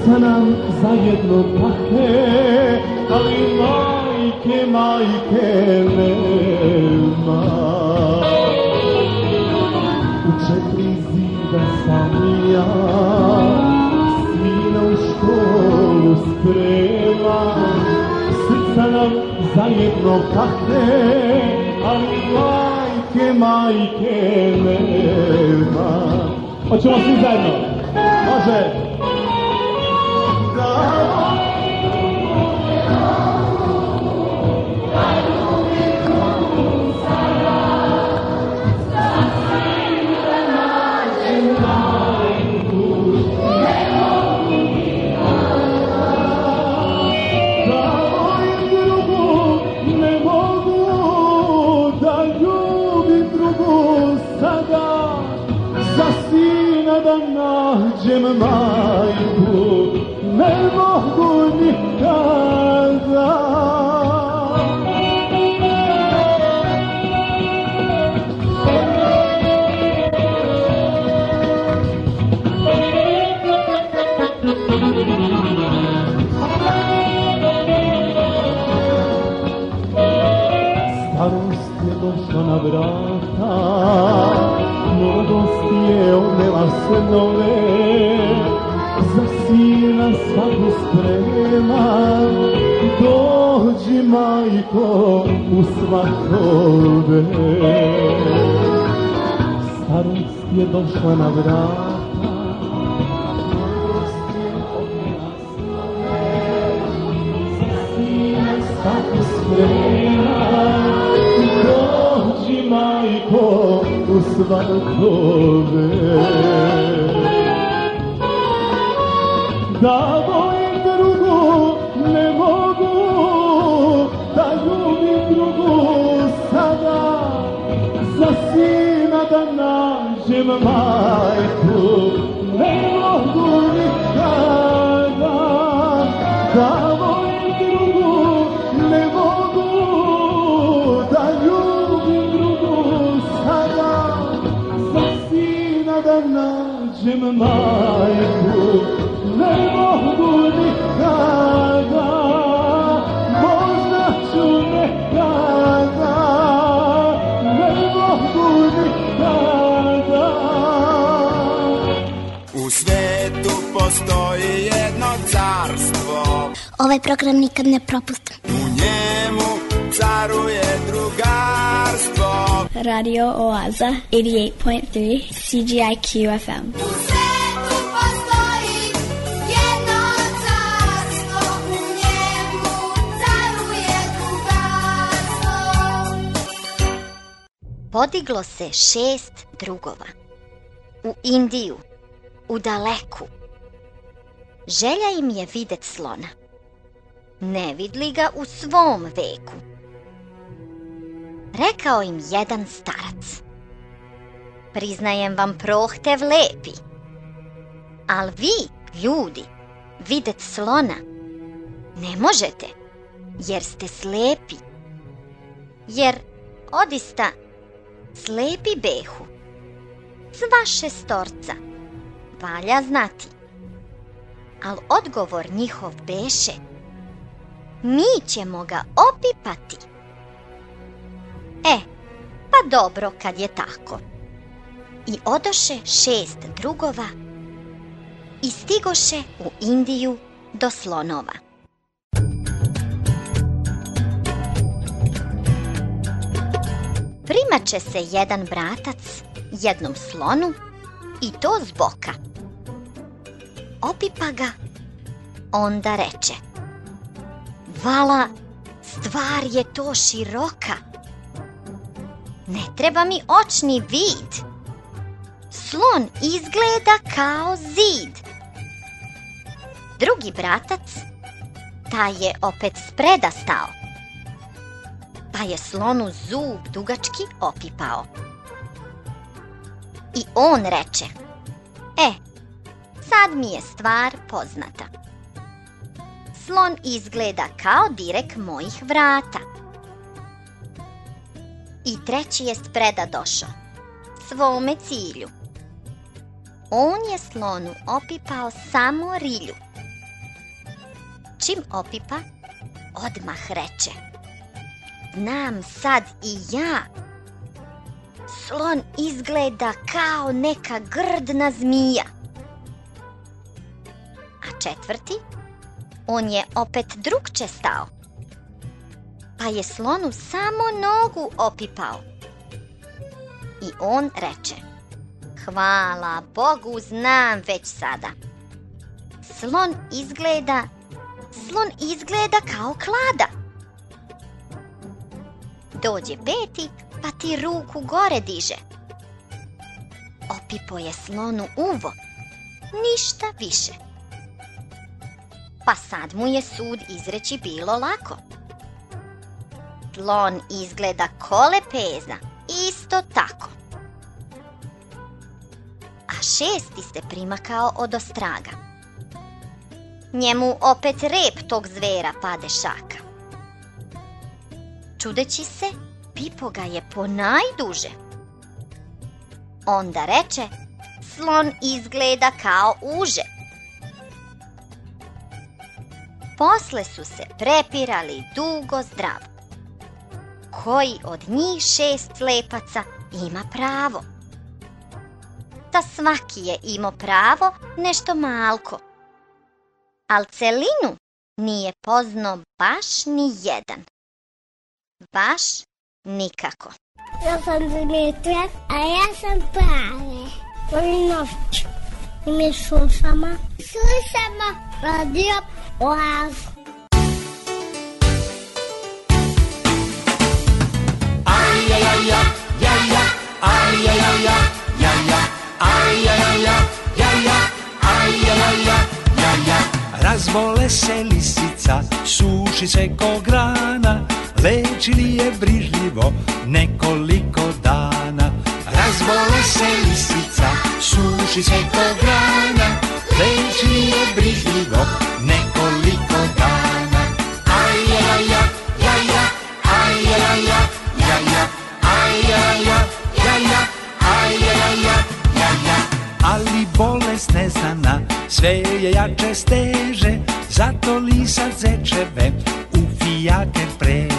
S22: Deca nam zajedno pahe, ali da majke, majke nema. U četiri zida sam ja, sina u školu sprema. Srca nam zajedno pahe, ali da majke, majke nema.
S14: Hoćemo svi zajedno. Može.
S22: yanına peva snove Za sina svaku sprema Dođi majko u svako svadove Starost je došla na vrat Tako sprema, dođi majko u svatove Da volim drugu ne mogu Da ljubim drugu sada Za sina da nađem majku Ne
S23: majku, ne mogu nikada, možda ću nekada, ne mogu nikada. U svetu postoji jedno carstvo. Ovaj program nikad ne propustim. U njemu caruje drugarstvo. Radio Oaza 88.3 CGIQ FM. podiglo se šest drugova. U Indiju, u daleku. Želja im je videt slona. Ne vidli ga u svom veku. Rekao im jedan starac. Priznajem vam prohtev lepi. Al vi, ljudi, videt slona, ne možete, jer ste slepi. Jer odista Slepi behu. Sva šestorca. Valja znati. Al odgovor njihov beše Mi ćemo ga opipati. E, pa dobro kad je tako. I odoše šest drugova i stigoše u Indiju do slonova. primače se jedan bratac jednom slonu i to z boka. Opipa ga, onda reče Vala, stvar je to široka. Ne treba mi očni vid. Slon izgleda kao zid. Drugi bratac, taj je opet spreda stao pa je slonu zub dugački opipao. I on reče, e, sad mi je stvar poznata. Slon izgleda kao direk mojih vrata. I treći jest preda došao, svome cilju. On je slonu opipao samo rilju. Čim opipa, odmah reče – Znam sad i ja. Slon izgleda kao neka grdna zmija. A četvrti? On je opet drugče stao. Pa je slonu samo nogu opipao. I on reče. Hvala Bogu, znam već sada. Slon izgleda, slon izgleda kao klada. Dođe peti, pa ti ruku gore diže. Opipo je slonu uvo. Ništa više. Pa sad mu je sud izreći bilo lako. Slon izgleda kole pezna, isto tako. A šesti se primakao od ostraga. Njemu opet rep tog zvera pade šaka. Čudeći se, Pipo ga je ponajduže. Onda reče, slon izgleda kao uže. Posle su se prepirali dugo zdravo. Koji od njih šest lepaca ima pravo? Da svaki je imao pravo nešto malko. Al celinu nije poznao baš ni jedan. Baš nikako.
S24: Ja sam Dimitra, a ja sam Prave.
S25: Volim noć. I mi slušamo. Slušamo
S26: radio Oaz. Aj, aj, aj, aj,
S27: aj, aj, aj, aj, aj, Razbole se lisica, suši se ko grana lečili je brižljivo nekoliko dana. Razbola se lisica, suši se ko grana, lečili je brižljivo nekoliko dana. Aj, aj, aj, aj, aj, aj, aj, aj, aj, aj, aj, aj, aj, aj, ali bolest neznana sve je jače steže, zato lisac zečeve u fijake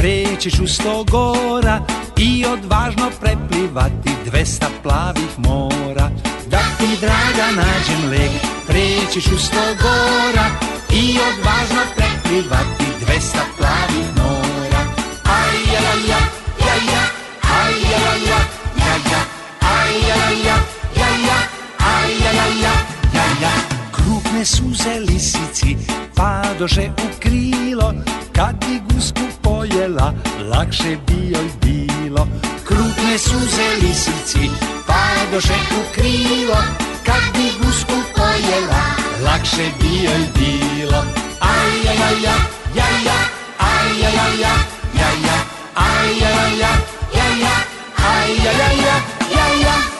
S27: preći ću sto gora i odvažno preplivati dvesta plavih mora. Da ti draga nađem leg, preći ću sto gora i odvažno preplivati dvesta plavih mora. crne suze lisici padoše u krilo Kad bi gusku pojela lakše bi joj bilo Krupne suze lisici padoše u krilo Kad bi gusku pojela lakše bi joj bilo Aj, aj, aj, aj, aj,
S14: aj, aj, aj, aj, aj, aj, aj, aj, aj, aj, aj, aj,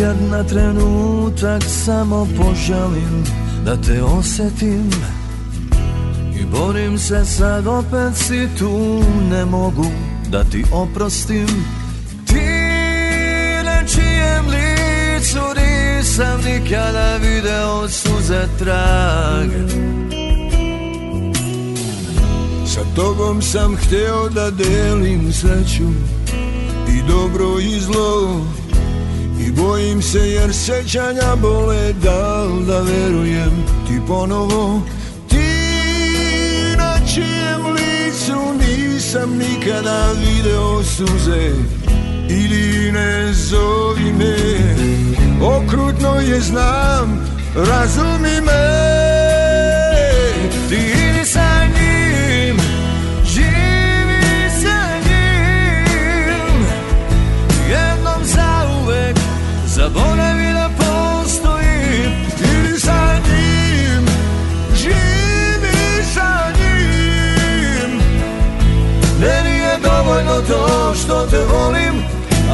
S28: Kad na trenutak samo poželim da te osetim I borim se sad opet si tu Ne mogu da ti oprostim Ti na čijem licu nisam nikada video suze trag Sa tobom sam hteo da delim sreću I dobro i zlo I bojim se jer sećanja bole Dal da verujem ti ponovo Ti na čijem licu Nisam nikada video suze Ili ne zovi me Okrutno je znam Razumi me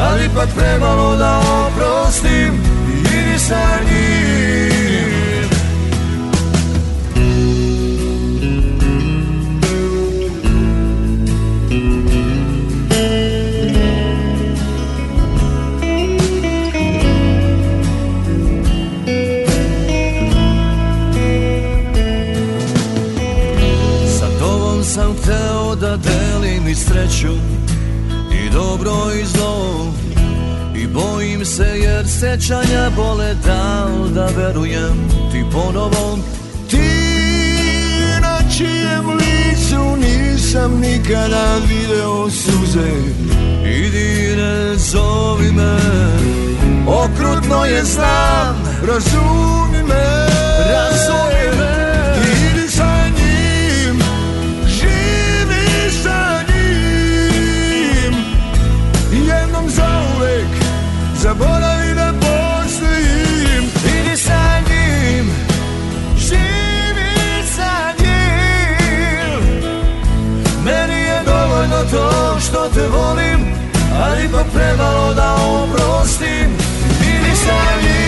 S28: ali ipak premalo da oprostim i sa njim sam hteo da delim i sreću i dobro i zlo Bojim se jer sećanja bole dal da verujem ti ponovo Ti na čijem licu nisam nikada video suze Idi ne zovi me Okrutno je znam, razumi me Razumi zaboravi da postojim Idi sa njim, živi sa njim Meni je dovoljno to što te volim Ali pa premalo da oprostim Idi sa njim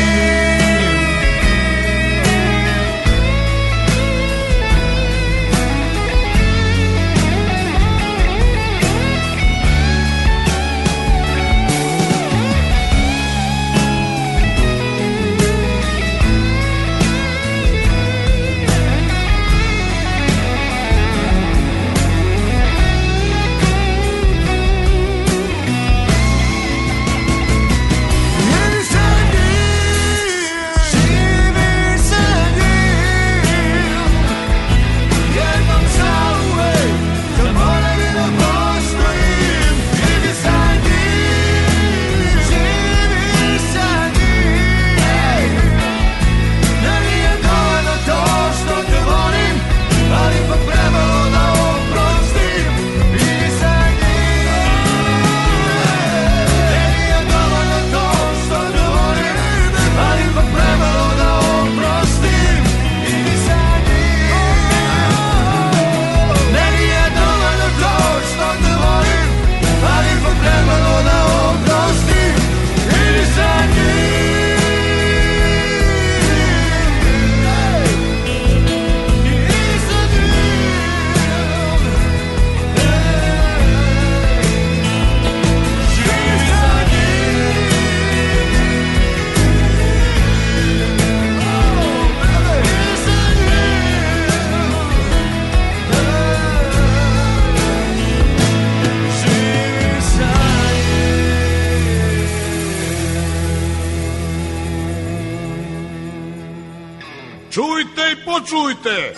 S29: Izvolite!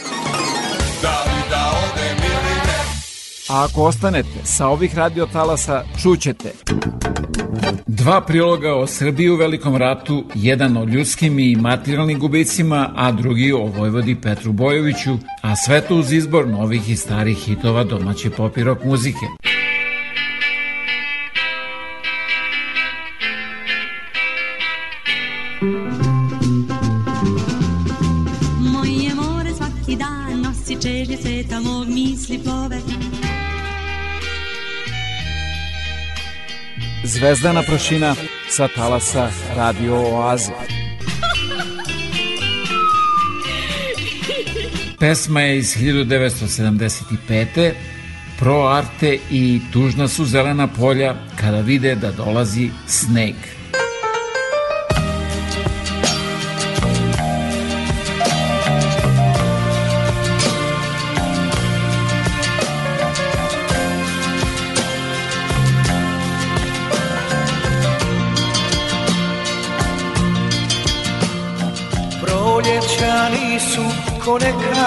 S29: Da li da odem ili ne? A ako ostanete, sa ovih radiotalasa čućete. Dva priloga o Srbiji u velikom ratu, jedan o ljudskim i materijalnim gubicima, a drugi o Vojvodi Petru Bojoviću, a sve to uz izbor novih i starih hitova domaće pop i rock muzike. Zvezdana prašina sa talasa Radio Oaze. Pesma je iz 1975. Pro Arte i Tužna su zelena polja kada vide da dolazi sneg. conectar.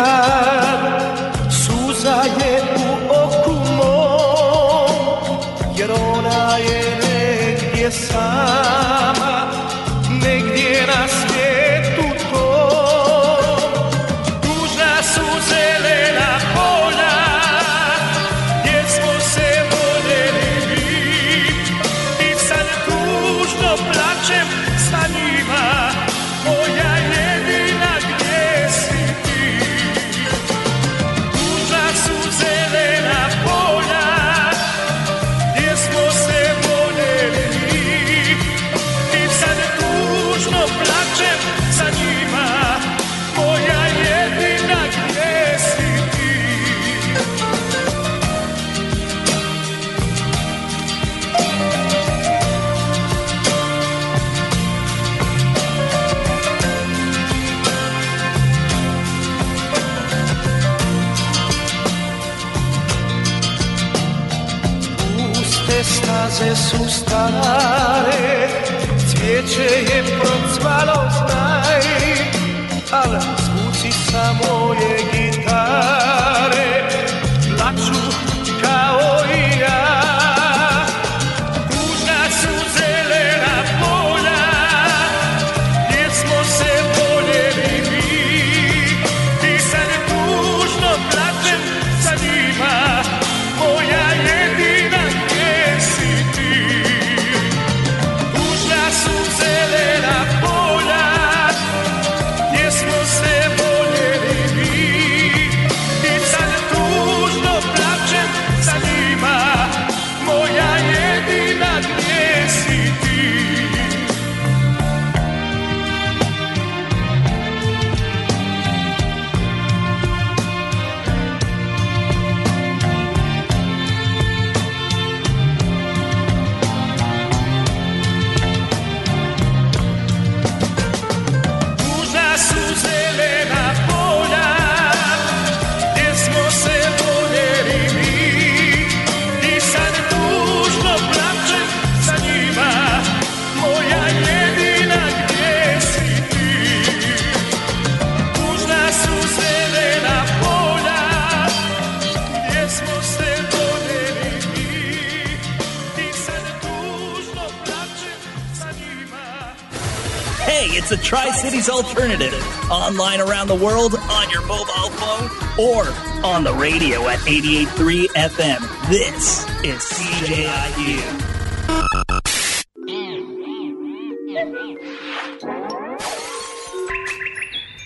S30: 88.3 FM. This is CJIU.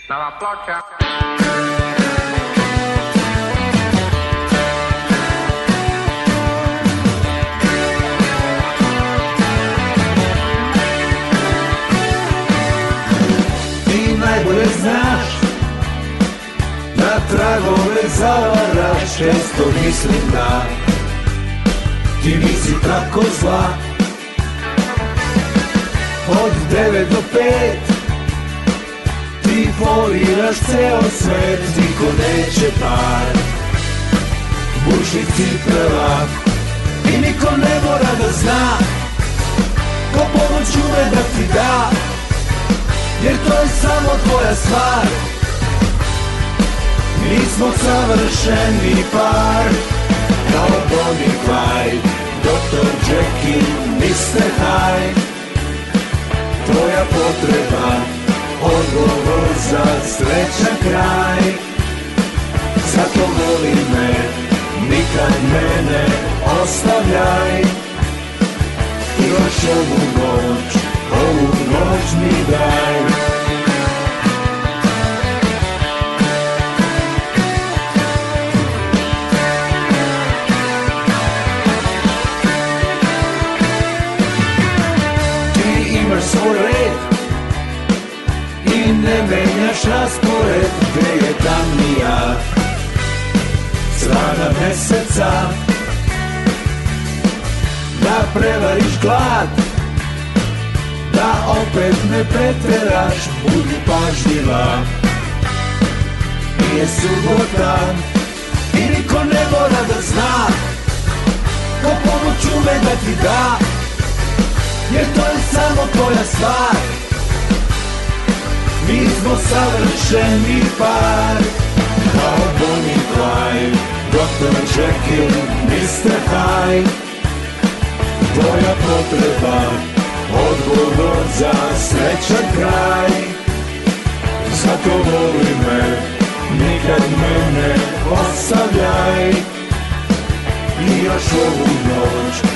S30: Now I block out.
S31: tragove zavara Često mislim da Ti nisi tako zla Od 9 do 5 Ti poliraš ceo svet Niko neće par Buši cipela I niko ne mora da zna Ko pomoć ume da ti da Jer to je samo tvoja stvar Nismo savršeni par Kao Bonnie i Clyde Dr. Jekyll, Mr. Hyde Tvoja potreba Odgovor za sreća kraj Zato voli me Nikad mene ostavljaj Još ovu noć Ovu noć mi daj raspored I ne menjaš raspored Gde je tamnija strana meseca Da prevariš glad Da opet ne preteraš Budi pažljiva Nije subota I niko ne mora da zna Ko pomoć ume da ti da Jer to je samo tvoja stvar Mi smo savršeni par Kao Bonnie i Clyde Dr. Jekyll, Mr. Hyde Tvoja potreba Odgovor za srećan kraj Zato voli me Nikad mene ne ostavljaj I još ovu noć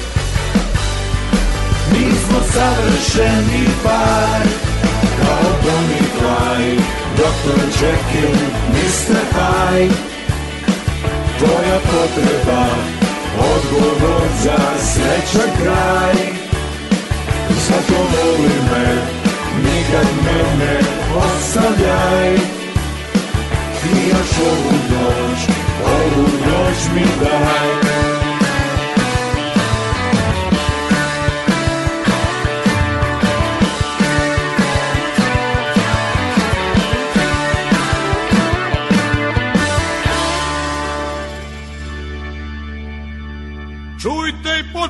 S31: smo savršeni par Kao Bonnie i Clyde, Dr. Jekyll, Mr. Hyde Tvoja potreba, odgovor za srećan kraj Zato voli me, nikad me ne ostavljaj Ti još ovu noć, ovu noć mi daj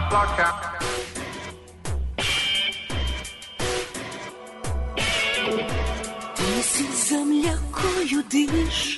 S32: na placa. Ti si zemlja koju diš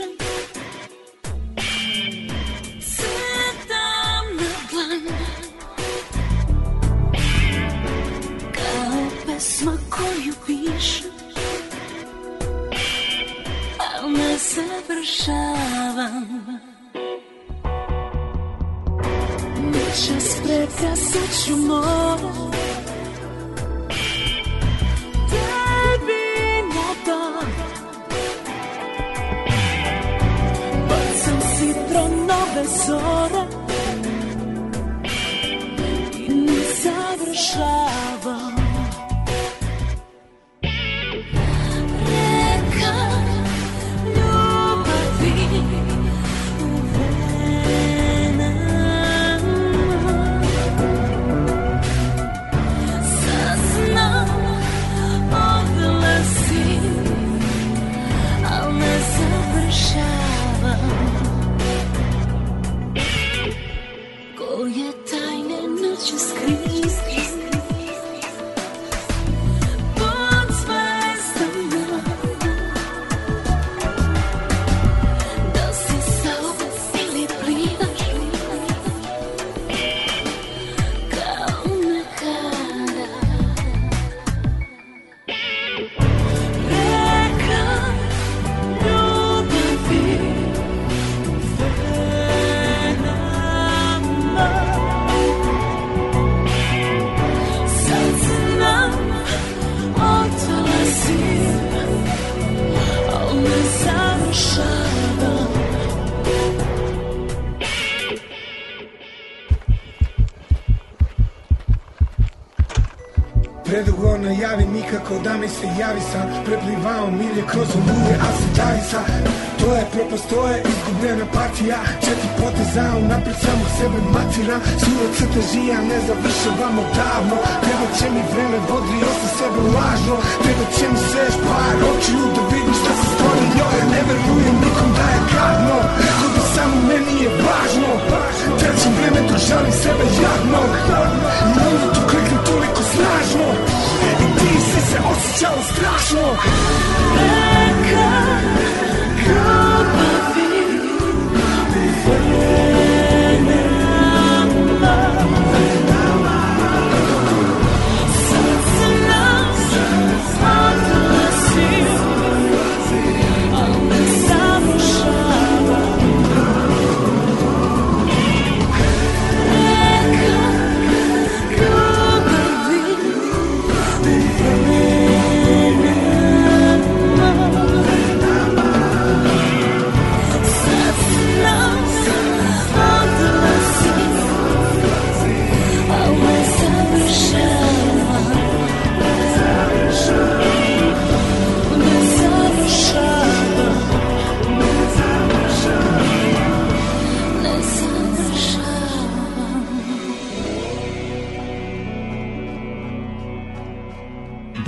S33: mi se javi sam Preplivao milje kroz oluje, a se davi sam To je propast, to je izgubljena partija Četiri poteza, unapred samo sebe matiram Sura crtežija, ne završavamo davno Treba će mi vreme, bodrio sam sebe lažno Treba će mi se još par očiju da vidim šta se stvori njoj Ne verujem nikom da je gadno Ako bi samo meni je važno Trećim vreme dok da žalim sebe jadno I onda to kliknem toliko snažno I ti Będzie se odciął straszno
S34: Leka, kropa win,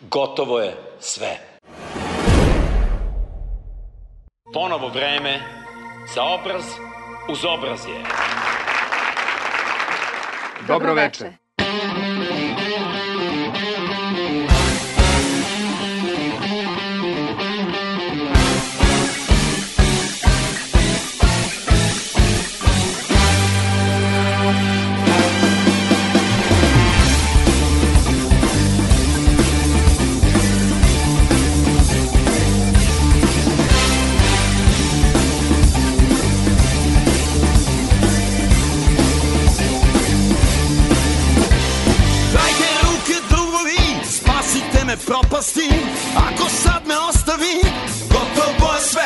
S35: Gotovo je sve. Ponovo vreme za obraz uz obraz je.
S29: Dobro veče. Dobro veče.
S36: me propasti Ako sad me ostavi Gotovo je sve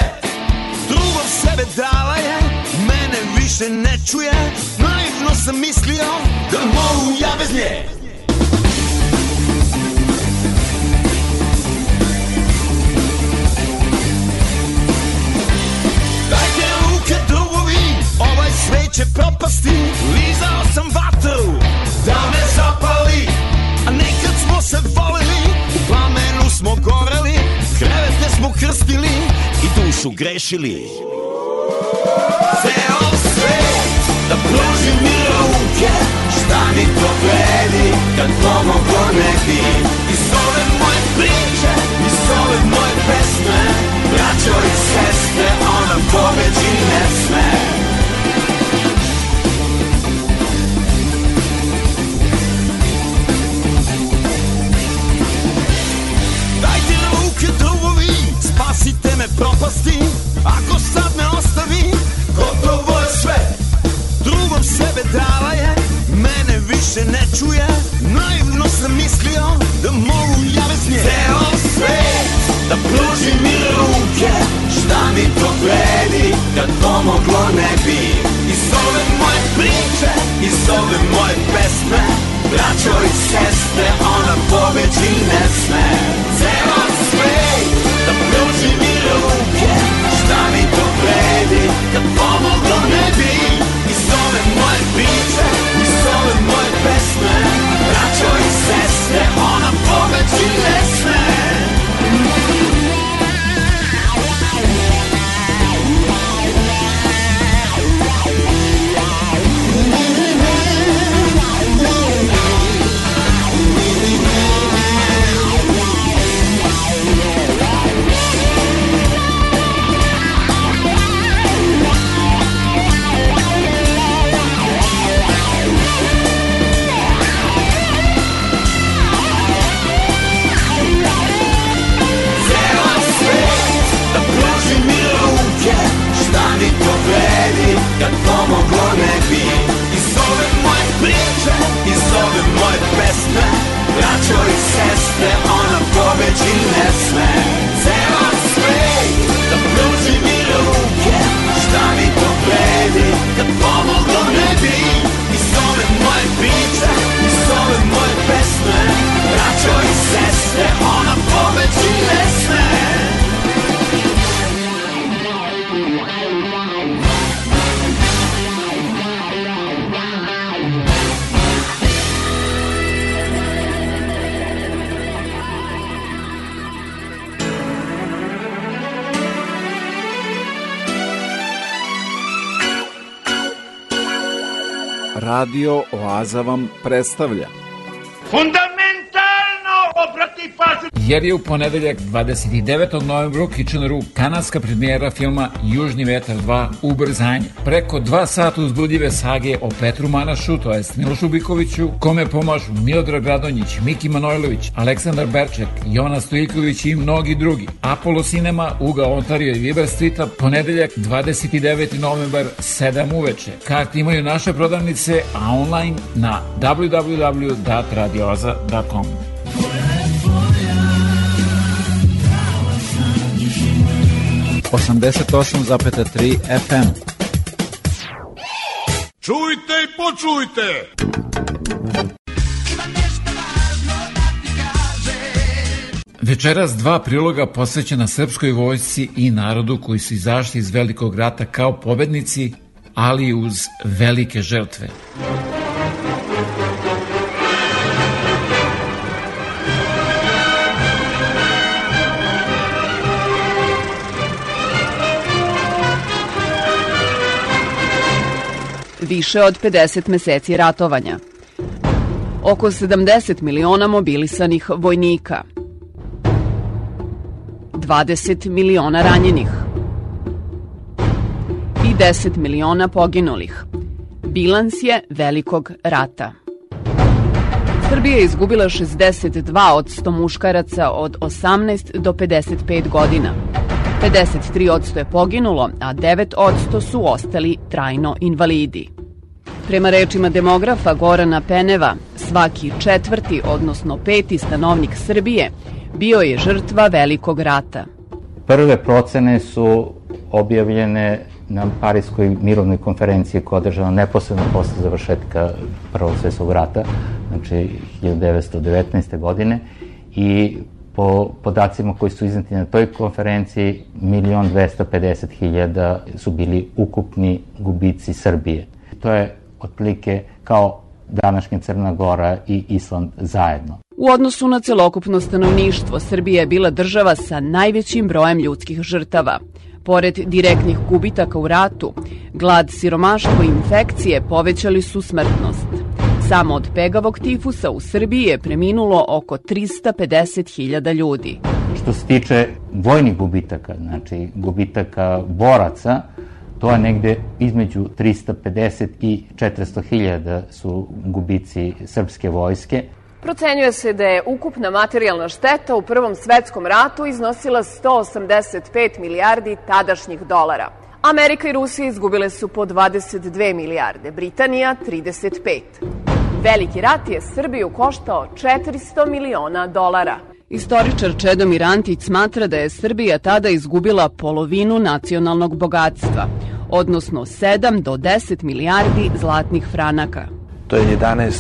S36: Drugom sebe dala je Mene više ne čuje Naivno sam mislio Da mogu ja bez nje ovaj svet će propasti Lizao sam vatru da me zapali A neki smo se voleli, u plamenu smo goreli, krevete smo krstili i dušu grešili. Ceo svet da pruži mi ruke, šta mi to vredi kad pomogo ne bi. I s ove moje priče, i s ove moje pesme, braćo i sestre, ona pobeđi ne sme. propasti Ako sad me ostavi Gotovo je sve Drugom sebe dala je Mene više ne čuje Naivno sam mislio Da mogu ja bez nje Ceo svet Da pruži mi ruke Šta mi to vredi Kad pomoglo ne bi Iz ove moje priče Iz ove moje pesme Braćo i sestre Ona pobeći ne sme Ceo como Bruno.
S29: Radio Oaza vam predstavlja. Fundament! jer je u ponedeljak 29. novembra u Kitcheneru kanadska premijera filma Južni vetar 2 Ubrzanje. Preko dva sata uzbudljive sage o Petru Manašu, to je Nilošu Bikoviću, kome pomažu Miodrag Radonjić, Miki Manojlović, Aleksandar Berček, Jona Stojković i mnogi drugi. Apollo Cinema, Uga Ontario i Viber Streeta, ponedeljak 29. novembar 7 uveče. Karte imaju naše prodavnice, a online na www.datradioza.com. 88,3 FM.
S37: Čujte i počujte!
S29: Večeras dva priloga posvećena srpskoj vojsci i narodu koji su izašli iz Velikog rata kao pobednici, ali uz velike žrtve. Muzika
S38: više od 50 meseci ratovanja. Oko 70 miliona mobilisanih vojnika. 20 miliona ranjenih. I 10 miliona poginulih. Bilans je velikog rata. Srbija je izgubila 62 od 100 muškaraca od 18 do 55 godina. 53 odsto je poginulo, a 9 odsto su ostali trajno invalidi. Prema rečima demografa Gorana Peneva, svaki četvrti, odnosno peti stanovnik Srbije bio je žrtva velikog rata.
S39: Prve procene su objavljene na Parijskoj mirovnoj konferenciji koja je održana neposredno posle završetka Prvog svjetskog rata, znači 1919. godine i po podacima koji su izneti na toj konferenciji, 1.250.000 su bili ukupni gubici Srbije. To je otplike kao današnja Crna Gora i Island zajedno.
S38: U odnosu na celokupno stanovništvo, Srbija je bila država sa najvećim brojem ljudskih žrtava. Pored direktnih gubitaka u ratu, glad, siromaštvo i infekcije povećali su smrtnost. Samo od pegavog tifusa u Srbiji je preminulo oko 350.000 ljudi.
S39: Što se tiče vojnih gubitaka, znači gubitaka boraca, To je negde između 350 i 400 hiljada su gubici srpske vojske.
S38: Procenjuje se da je ukupna materijalna šteta u Prvom svetskom ratu iznosila 185 milijardi tadašnjih dolara. Amerika i Rusija izgubile su po 22 milijarde, Britanija 35. Veliki rat je Srbiju koštao 400 miliona dolara. Istoričar Čedomir Antić smatra da je Srbija tada izgubila polovinu nacionalnog bogatstva, odnosno 7 do 10 milijardi zlatnih franaka.
S40: To je 11 e,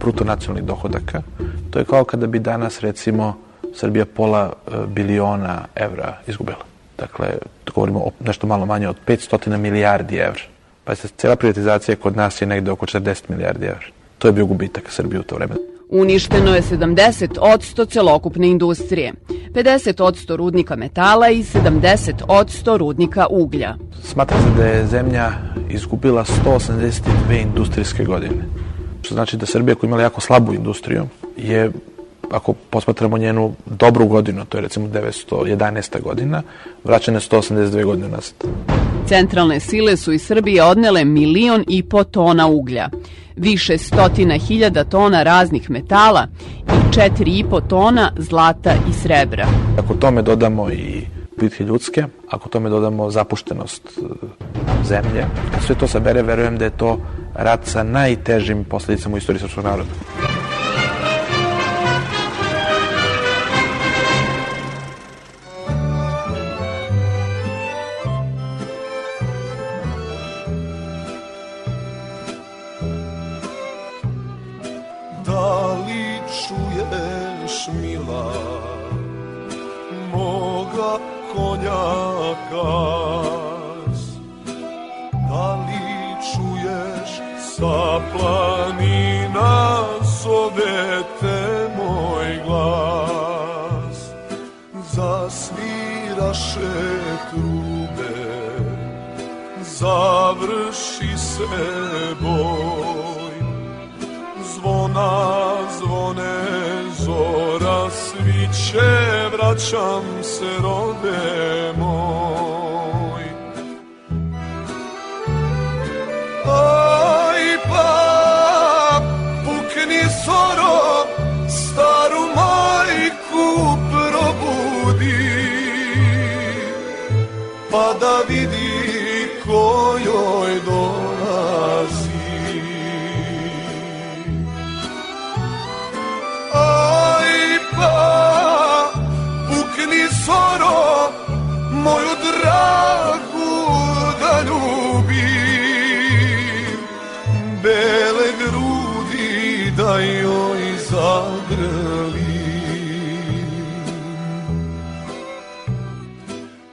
S40: bruto nacionalnih dohodaka. To je kao kada bi danas, recimo, Srbija pola e, biliona evra izgubila. Dakle, govorimo o nešto malo manje od 500 milijardi evra. Pa se cela privatizacija kod nas je negde oko 40 milijardi evra. To je bio gubitak Srbije u to vreme.
S38: Uništeno je 70% celokupne industrije, 50% rudnika metala i 70% rudnika uglja.
S40: Smatra se da je zemlja izgubila 182 industrijske godine. Što znači da Srbija koja imala jako slabu industriju je ako posmatramo njenu dobru godinu, to je recimo 911. godina, vraćene 182 godine nazad.
S38: Centralne sile su iz Srbije odnele milion i po tona uglja, više stotina hiljada tona raznih metala i 4,5 tona zlata i srebra.
S40: Ako tome dodamo i bitke ljudske, ako tome dodamo zapuštenost e, zemlje, kad sve to sabere, verujem da je to rad sa najtežim posledicama u istoriji srpskog naroda.
S41: glas Da li čuješ sa planina zove te moj glas Zasviraše trube Završi se boj Zvona zvone zora više vraćam se rode moj Aj pa pukni soro staru majku probudi Pa da vidi kojoj dođe moju dragu da ljubim Bele grudi da joj zagrlim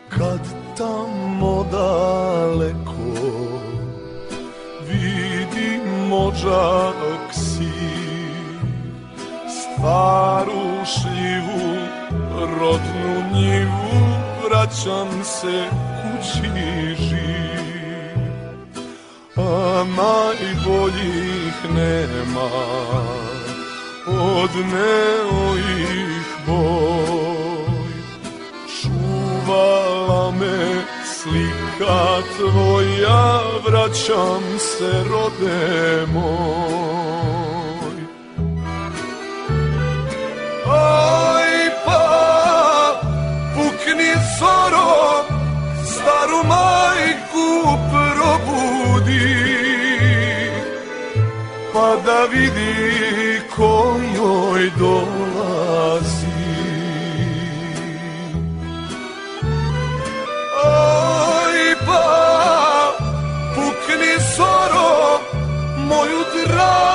S41: Kad tamo daleko vidim ođak si Staru šljivu, rodnu njivu vraćam se kući živ A najboljih nema Odneo ih boj Čuvala me slika tvoja Vraćam se rode moj Oh da vidi kojoj dolazi Oj pa pukni soro moju dragu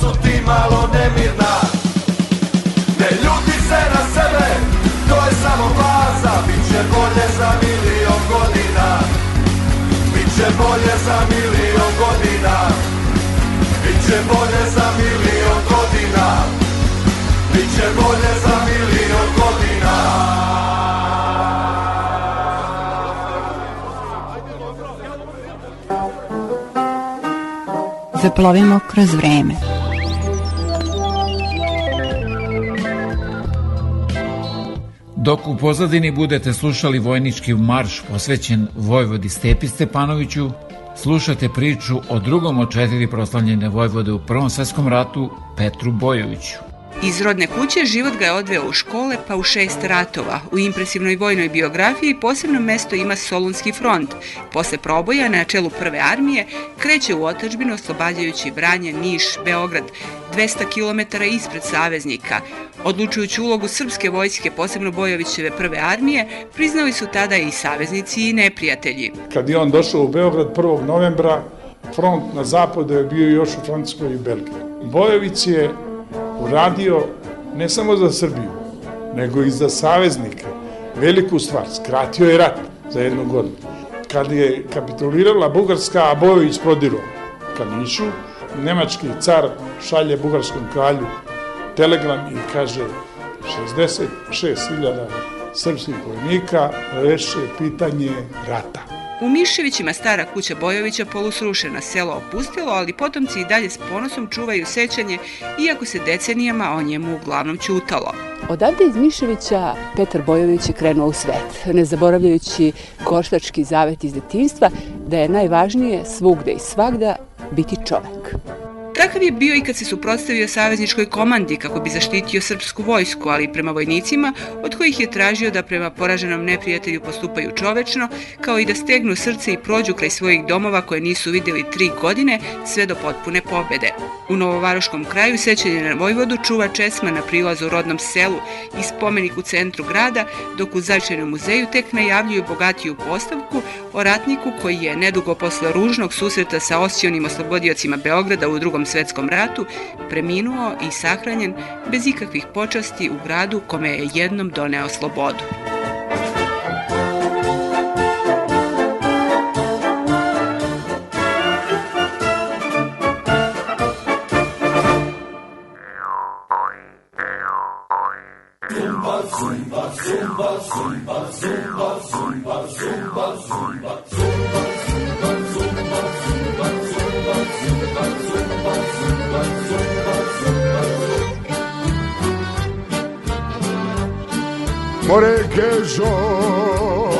S42: su ti malo nemirna Ne ljudi se na sebe, to je samo baza Biće bolje za milion godina Biće bolje za milion godina Biće bolje za milion godina Biće bolje za milion godina
S29: Zaplovimo kroz vreme. Dok u pozadini budete slušali vojnički marš posvećen Vojvodi Stepi Stepanoviću, slušate priču o drugom od četiri proslavljene Vojvode u Prvom svetskom ratu, Petru Bojoviću.
S38: Iz rodne kuće život ga je odveo u škole pa u šest ratova. U impresivnoj vojnoj biografiji posebno mesto ima Solunski front. Posle proboja na čelu prve armije kreće u otačbinu oslobađajući Vranje, Niš, Beograd, 200 km ispred saveznika. Odlučujuću ulogu srpske vojske, posebno Bojovićeve prve armije, priznali su tada i saveznici i neprijatelji.
S43: Kad je on došao u Beograd 1. novembra, front na zapadu je bio još u Francuskoj i Belgiji. Bojović je uradio ne samo za Srbiju, nego i za saveznike. Veliku stvar, skratio je rat za jednu godinu. Kad je kapitulirala Bugarska, a Bojović prodirao ka Nišu, nemački car šalje bugarskom kralju telegram i kaže 66.000 srpskih vojnika reše pitanje rata.
S38: U Miševićima stara kuća Bojovića polusrušena selo opustilo, ali potomci i dalje s ponosom čuvaju sećanje, iako se decenijama o njemu uglavnom ćutalo.
S44: Odavde iz Miševića Petar Bojović je krenuo u svet, ne zaboravljajući koštački zavet iz detinstva da je najvažnije svugde i svagda biti čovek.
S38: Takav je bio i kad se suprotstavio savezničkoj komandi kako bi zaštitio srpsku vojsku, ali i prema vojnicima od kojih je tražio da prema poraženom neprijatelju postupaju čovečno, kao i da stegnu srce i prođu kraj svojih domova koje nisu videli tri godine sve do potpune pobede. U Novovaroškom kraju sećanje na Vojvodu čuva česma na prilazu rodnom selu i spomenik u centru grada, dok u Zajčanom muzeju tek najavljuju bogatiju postavku o ratniku koji je nedugo posle ružnog susreta sa osionim oslobodiocima Beograda u drugom Drugom svetskom ratu preminuo i sahranjen bez ikakvih počasti u gradu kome je jednom doneo slobodu. Zumba, zumba,
S45: zumba, zumba, zumba, zumba, zumba, zumba, zumba. amore che žao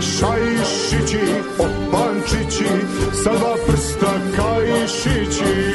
S45: Šajšići, opančići, salva prsta kajišići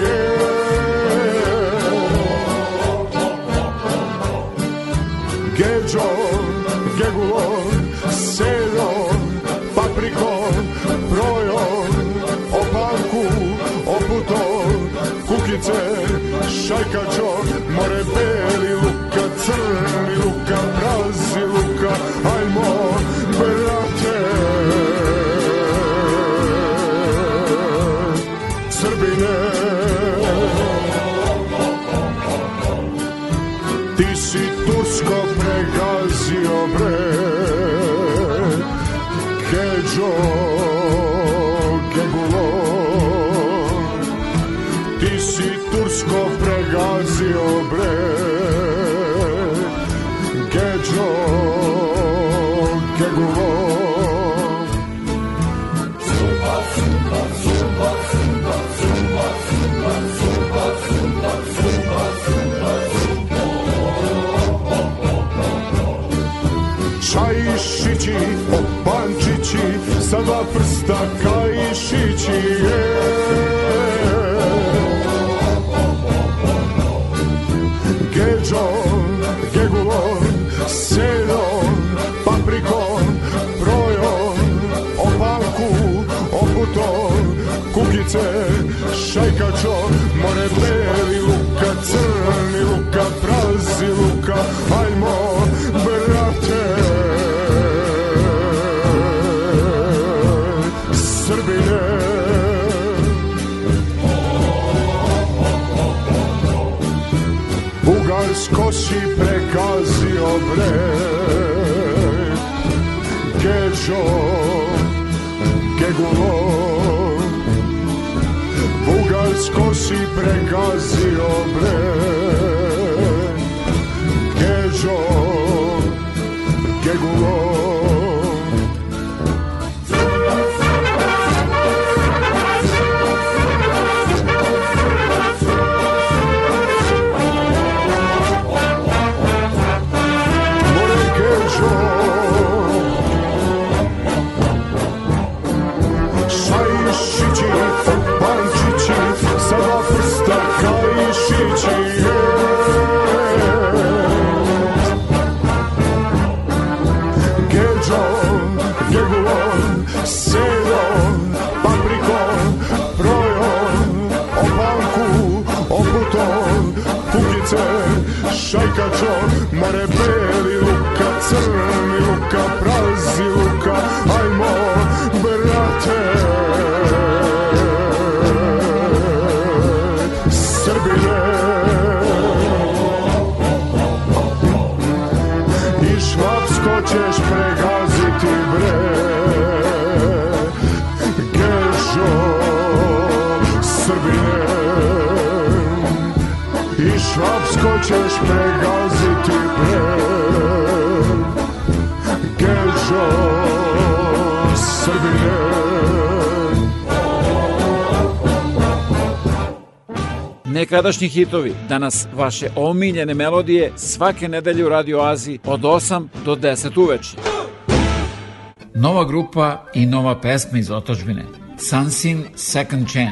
S45: dva prsta kaišići je Gedžon, gegulon, sedon, paprikon, projon, opanku, oputon, kukice, šajkačo, more beli, luka crni, luka prazi, luka, ajmo, siempre que yo, que gulor, bugarsko si prekazi obre, que yo, que gulor, dušo More beli luka, crni luka, prazi luka Ajmo, brate Srbije I švapsko ćeš pregaziti bre Gešo Srbije I švapsko ćeš pregaziti
S29: Nekadašnji hitovi, danas vaše omiljene melodije svake nedelje u Radio Aziji od 8 do 10 uveče. Nova grupa i nova pesma iz otačbine Sansin Second Chan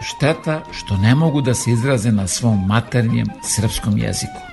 S29: Šteta što ne mogu da se izraze na svom maternjem srpskom jeziku.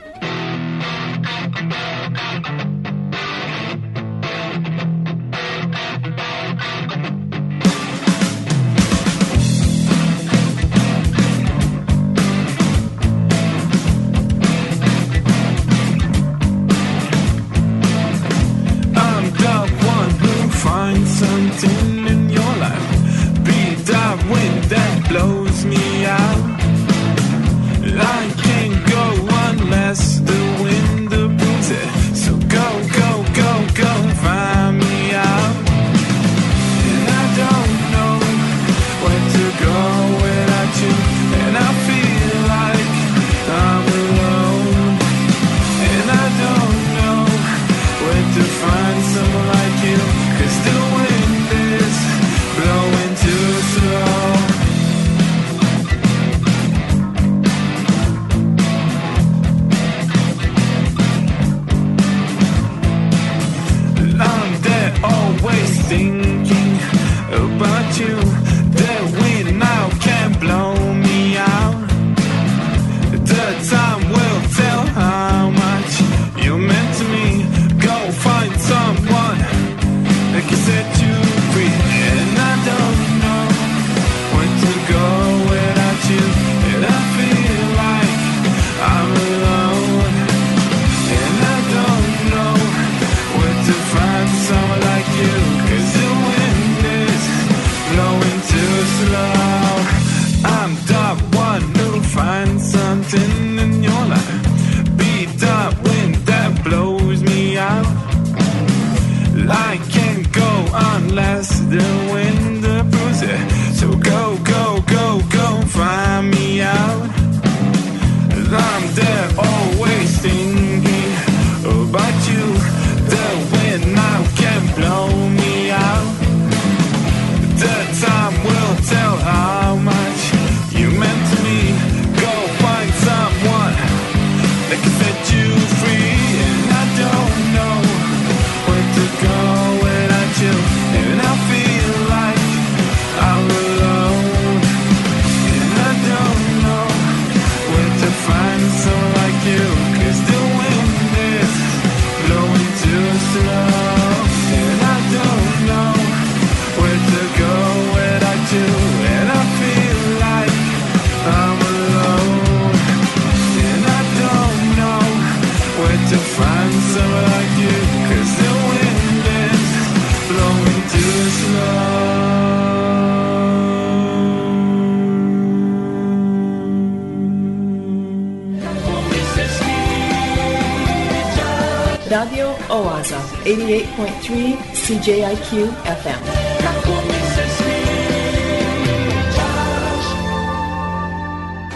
S29: 98.3 CJIQ FM.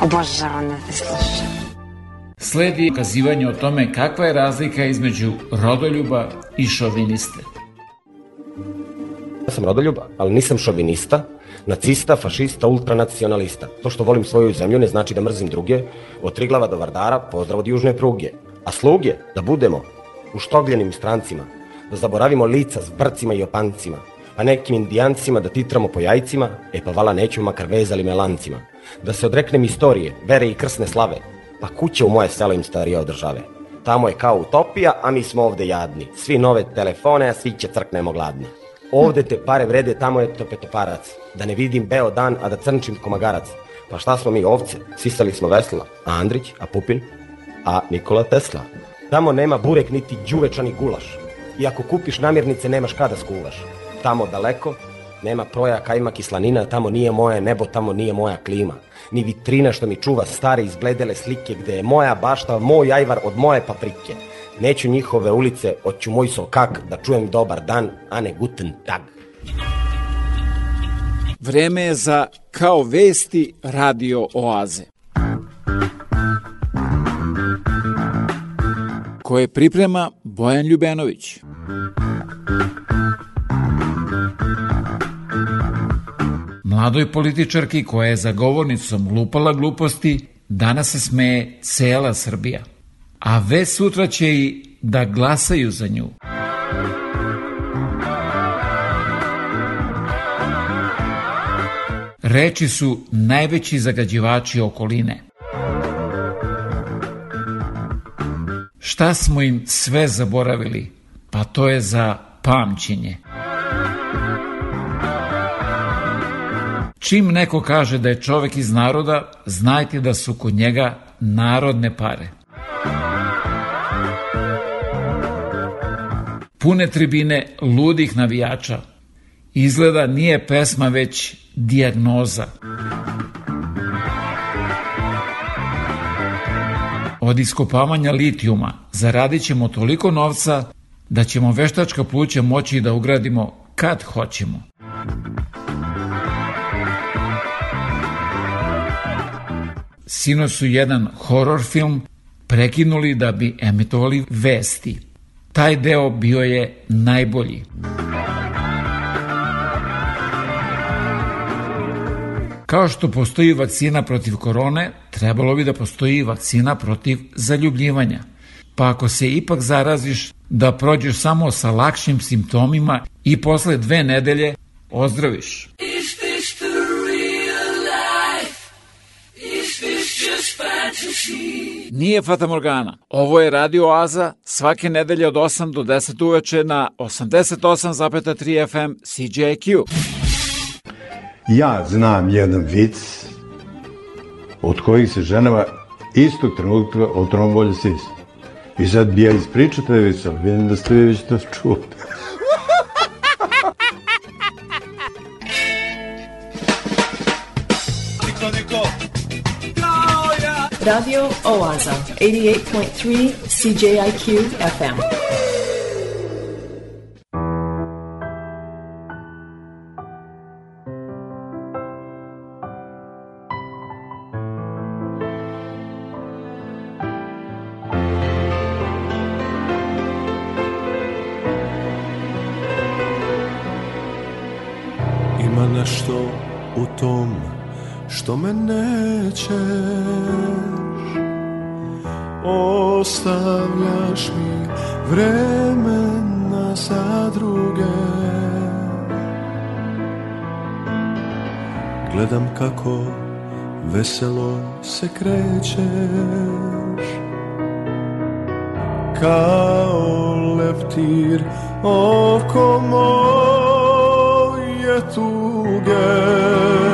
S29: Obožavam da te slušam. Sledi ukazivanje o tome kakva je razlika između rodoljuba i šoviniste.
S46: Ja sam rodoljub, ali nisam šovinista, nacista, fašista, ultranacionalista. To što volim svoju zemlju ne znači da mrzim druge, od Triglava do Vardara, pozdrav od južne pruge. A sluge, da budemo, u štogljenim strancima, Da zaboravimo lica s brcima i opancima, pa nekim indijancima da titramo po jajcima, e pa vala nećemo makar vezali me lancima. Da se odreknem istorije, vere i krsne slave, pa kuće u moje selo im starije od države. Tamo je kao utopija, a mi smo ovde jadni. Svi nove telefone, a svi će crknemo gladni. Ovde te pare vrede, tamo je to petoparac. Da ne vidim beo dan, a da crnčim komagarac. Pa šta smo mi ovce? Sisali smo vesla. A Andrić, a Pupin, a Nikola Tesla. Tamo nema burek niti đuvečani gulaš i ako kupiš namirnice nemaš kada skuvaš. Tamo daleko, nema proja kajma kislanina, tamo nije moje nebo, tamo nije moja klima. Ni vitrina što mi čuva stare izbledele slike gde je moja bašta, moj ajvar od moje paprike. Neću njihove ulice, oću moj sokak da čujem dobar dan, a ne guten tag.
S29: Vreme je za Kao vesti radio oaze. koje priprema Bojan Ljubenović. Mladoj političarki koja je za govornicom lupala gluposti, danas se smeje cela Srbija. A ve sutra će i da glasaju za nju. Reči su najveći zagađivači okoline – Šta smo im sve zaboravili? Pa to je za pamćenje. Čim neko kaže da je čovek iz naroda, znajte da su kod njega narodne pare. Pune tribine ludih navijača. Izgleda nije pesma već dijagnoza. Muzika od iskopavanja litijuma zaradit ćemo toliko novca da ćemo veštačka pluća moći da ugradimo kad hoćemo. Sino su jedan horor film prekinuli da bi emitovali vesti. Taj deo bio je najbolji. Muzika Kao što postoji vakcina protiv korone, trebalo bi da postoji vakcina protiv zaljubljivanja. Pa ako se ipak zaraziš, da prođeš samo sa lakšim simptomima i posle dve nedelje ozdraviš. Is this the real life? Is this just fantasy? Nije Fata Morgana. Ovo je Radio Aza svake nedelje od 8 do 10 uveče na 88,3 FM CJQ.
S47: Ja znam jedan vic od kojih se ženama istog trenutka otrombolje sisa. I sad bi ja ispričao taj vic, ali vidim da ste vi već to čuli. Radio Oaza, 88.3 CJIQ FM.
S48: što me nećeš Ostavljaš mi vremena za druge Gledam kako veselo se krećeš Kao leptir oko moje tuge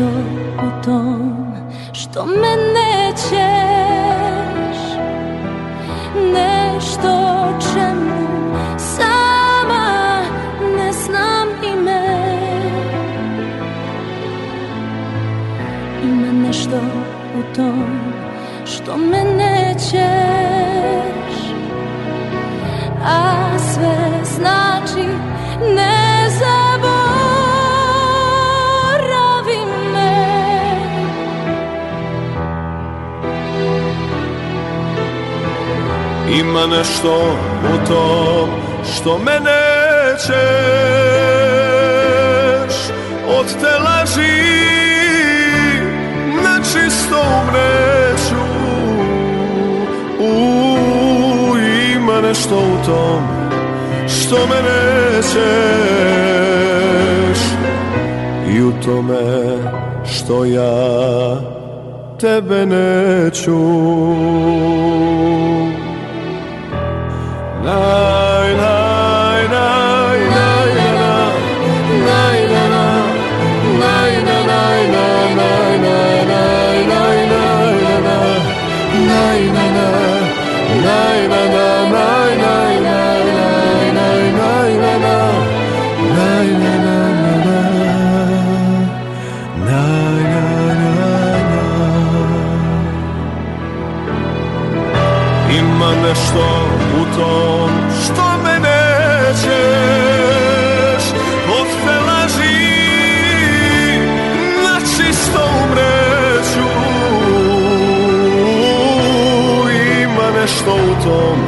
S49: nešto o tom što me nećeš Nešto čemu sama ne znam ime Ima nešto u tom što me nećeš A sve znači ne
S48: Ima nešto u tom što me nećeš Od te laži nečisto umreću U, ima nešto u tom što me nećeš I u tome što ja tebe neću Nein nein nein nein nein nein nein nein svetom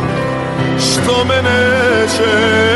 S48: što me neće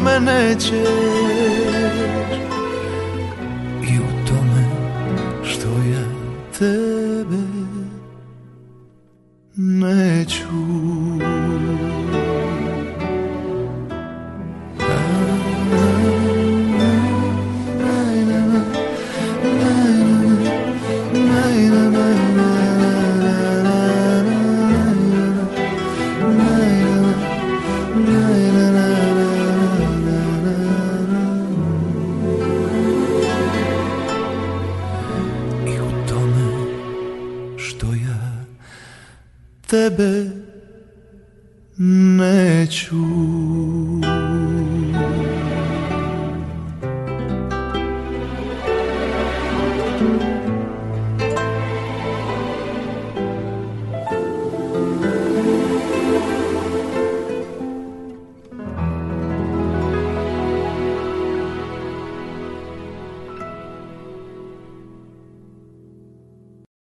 S48: promenade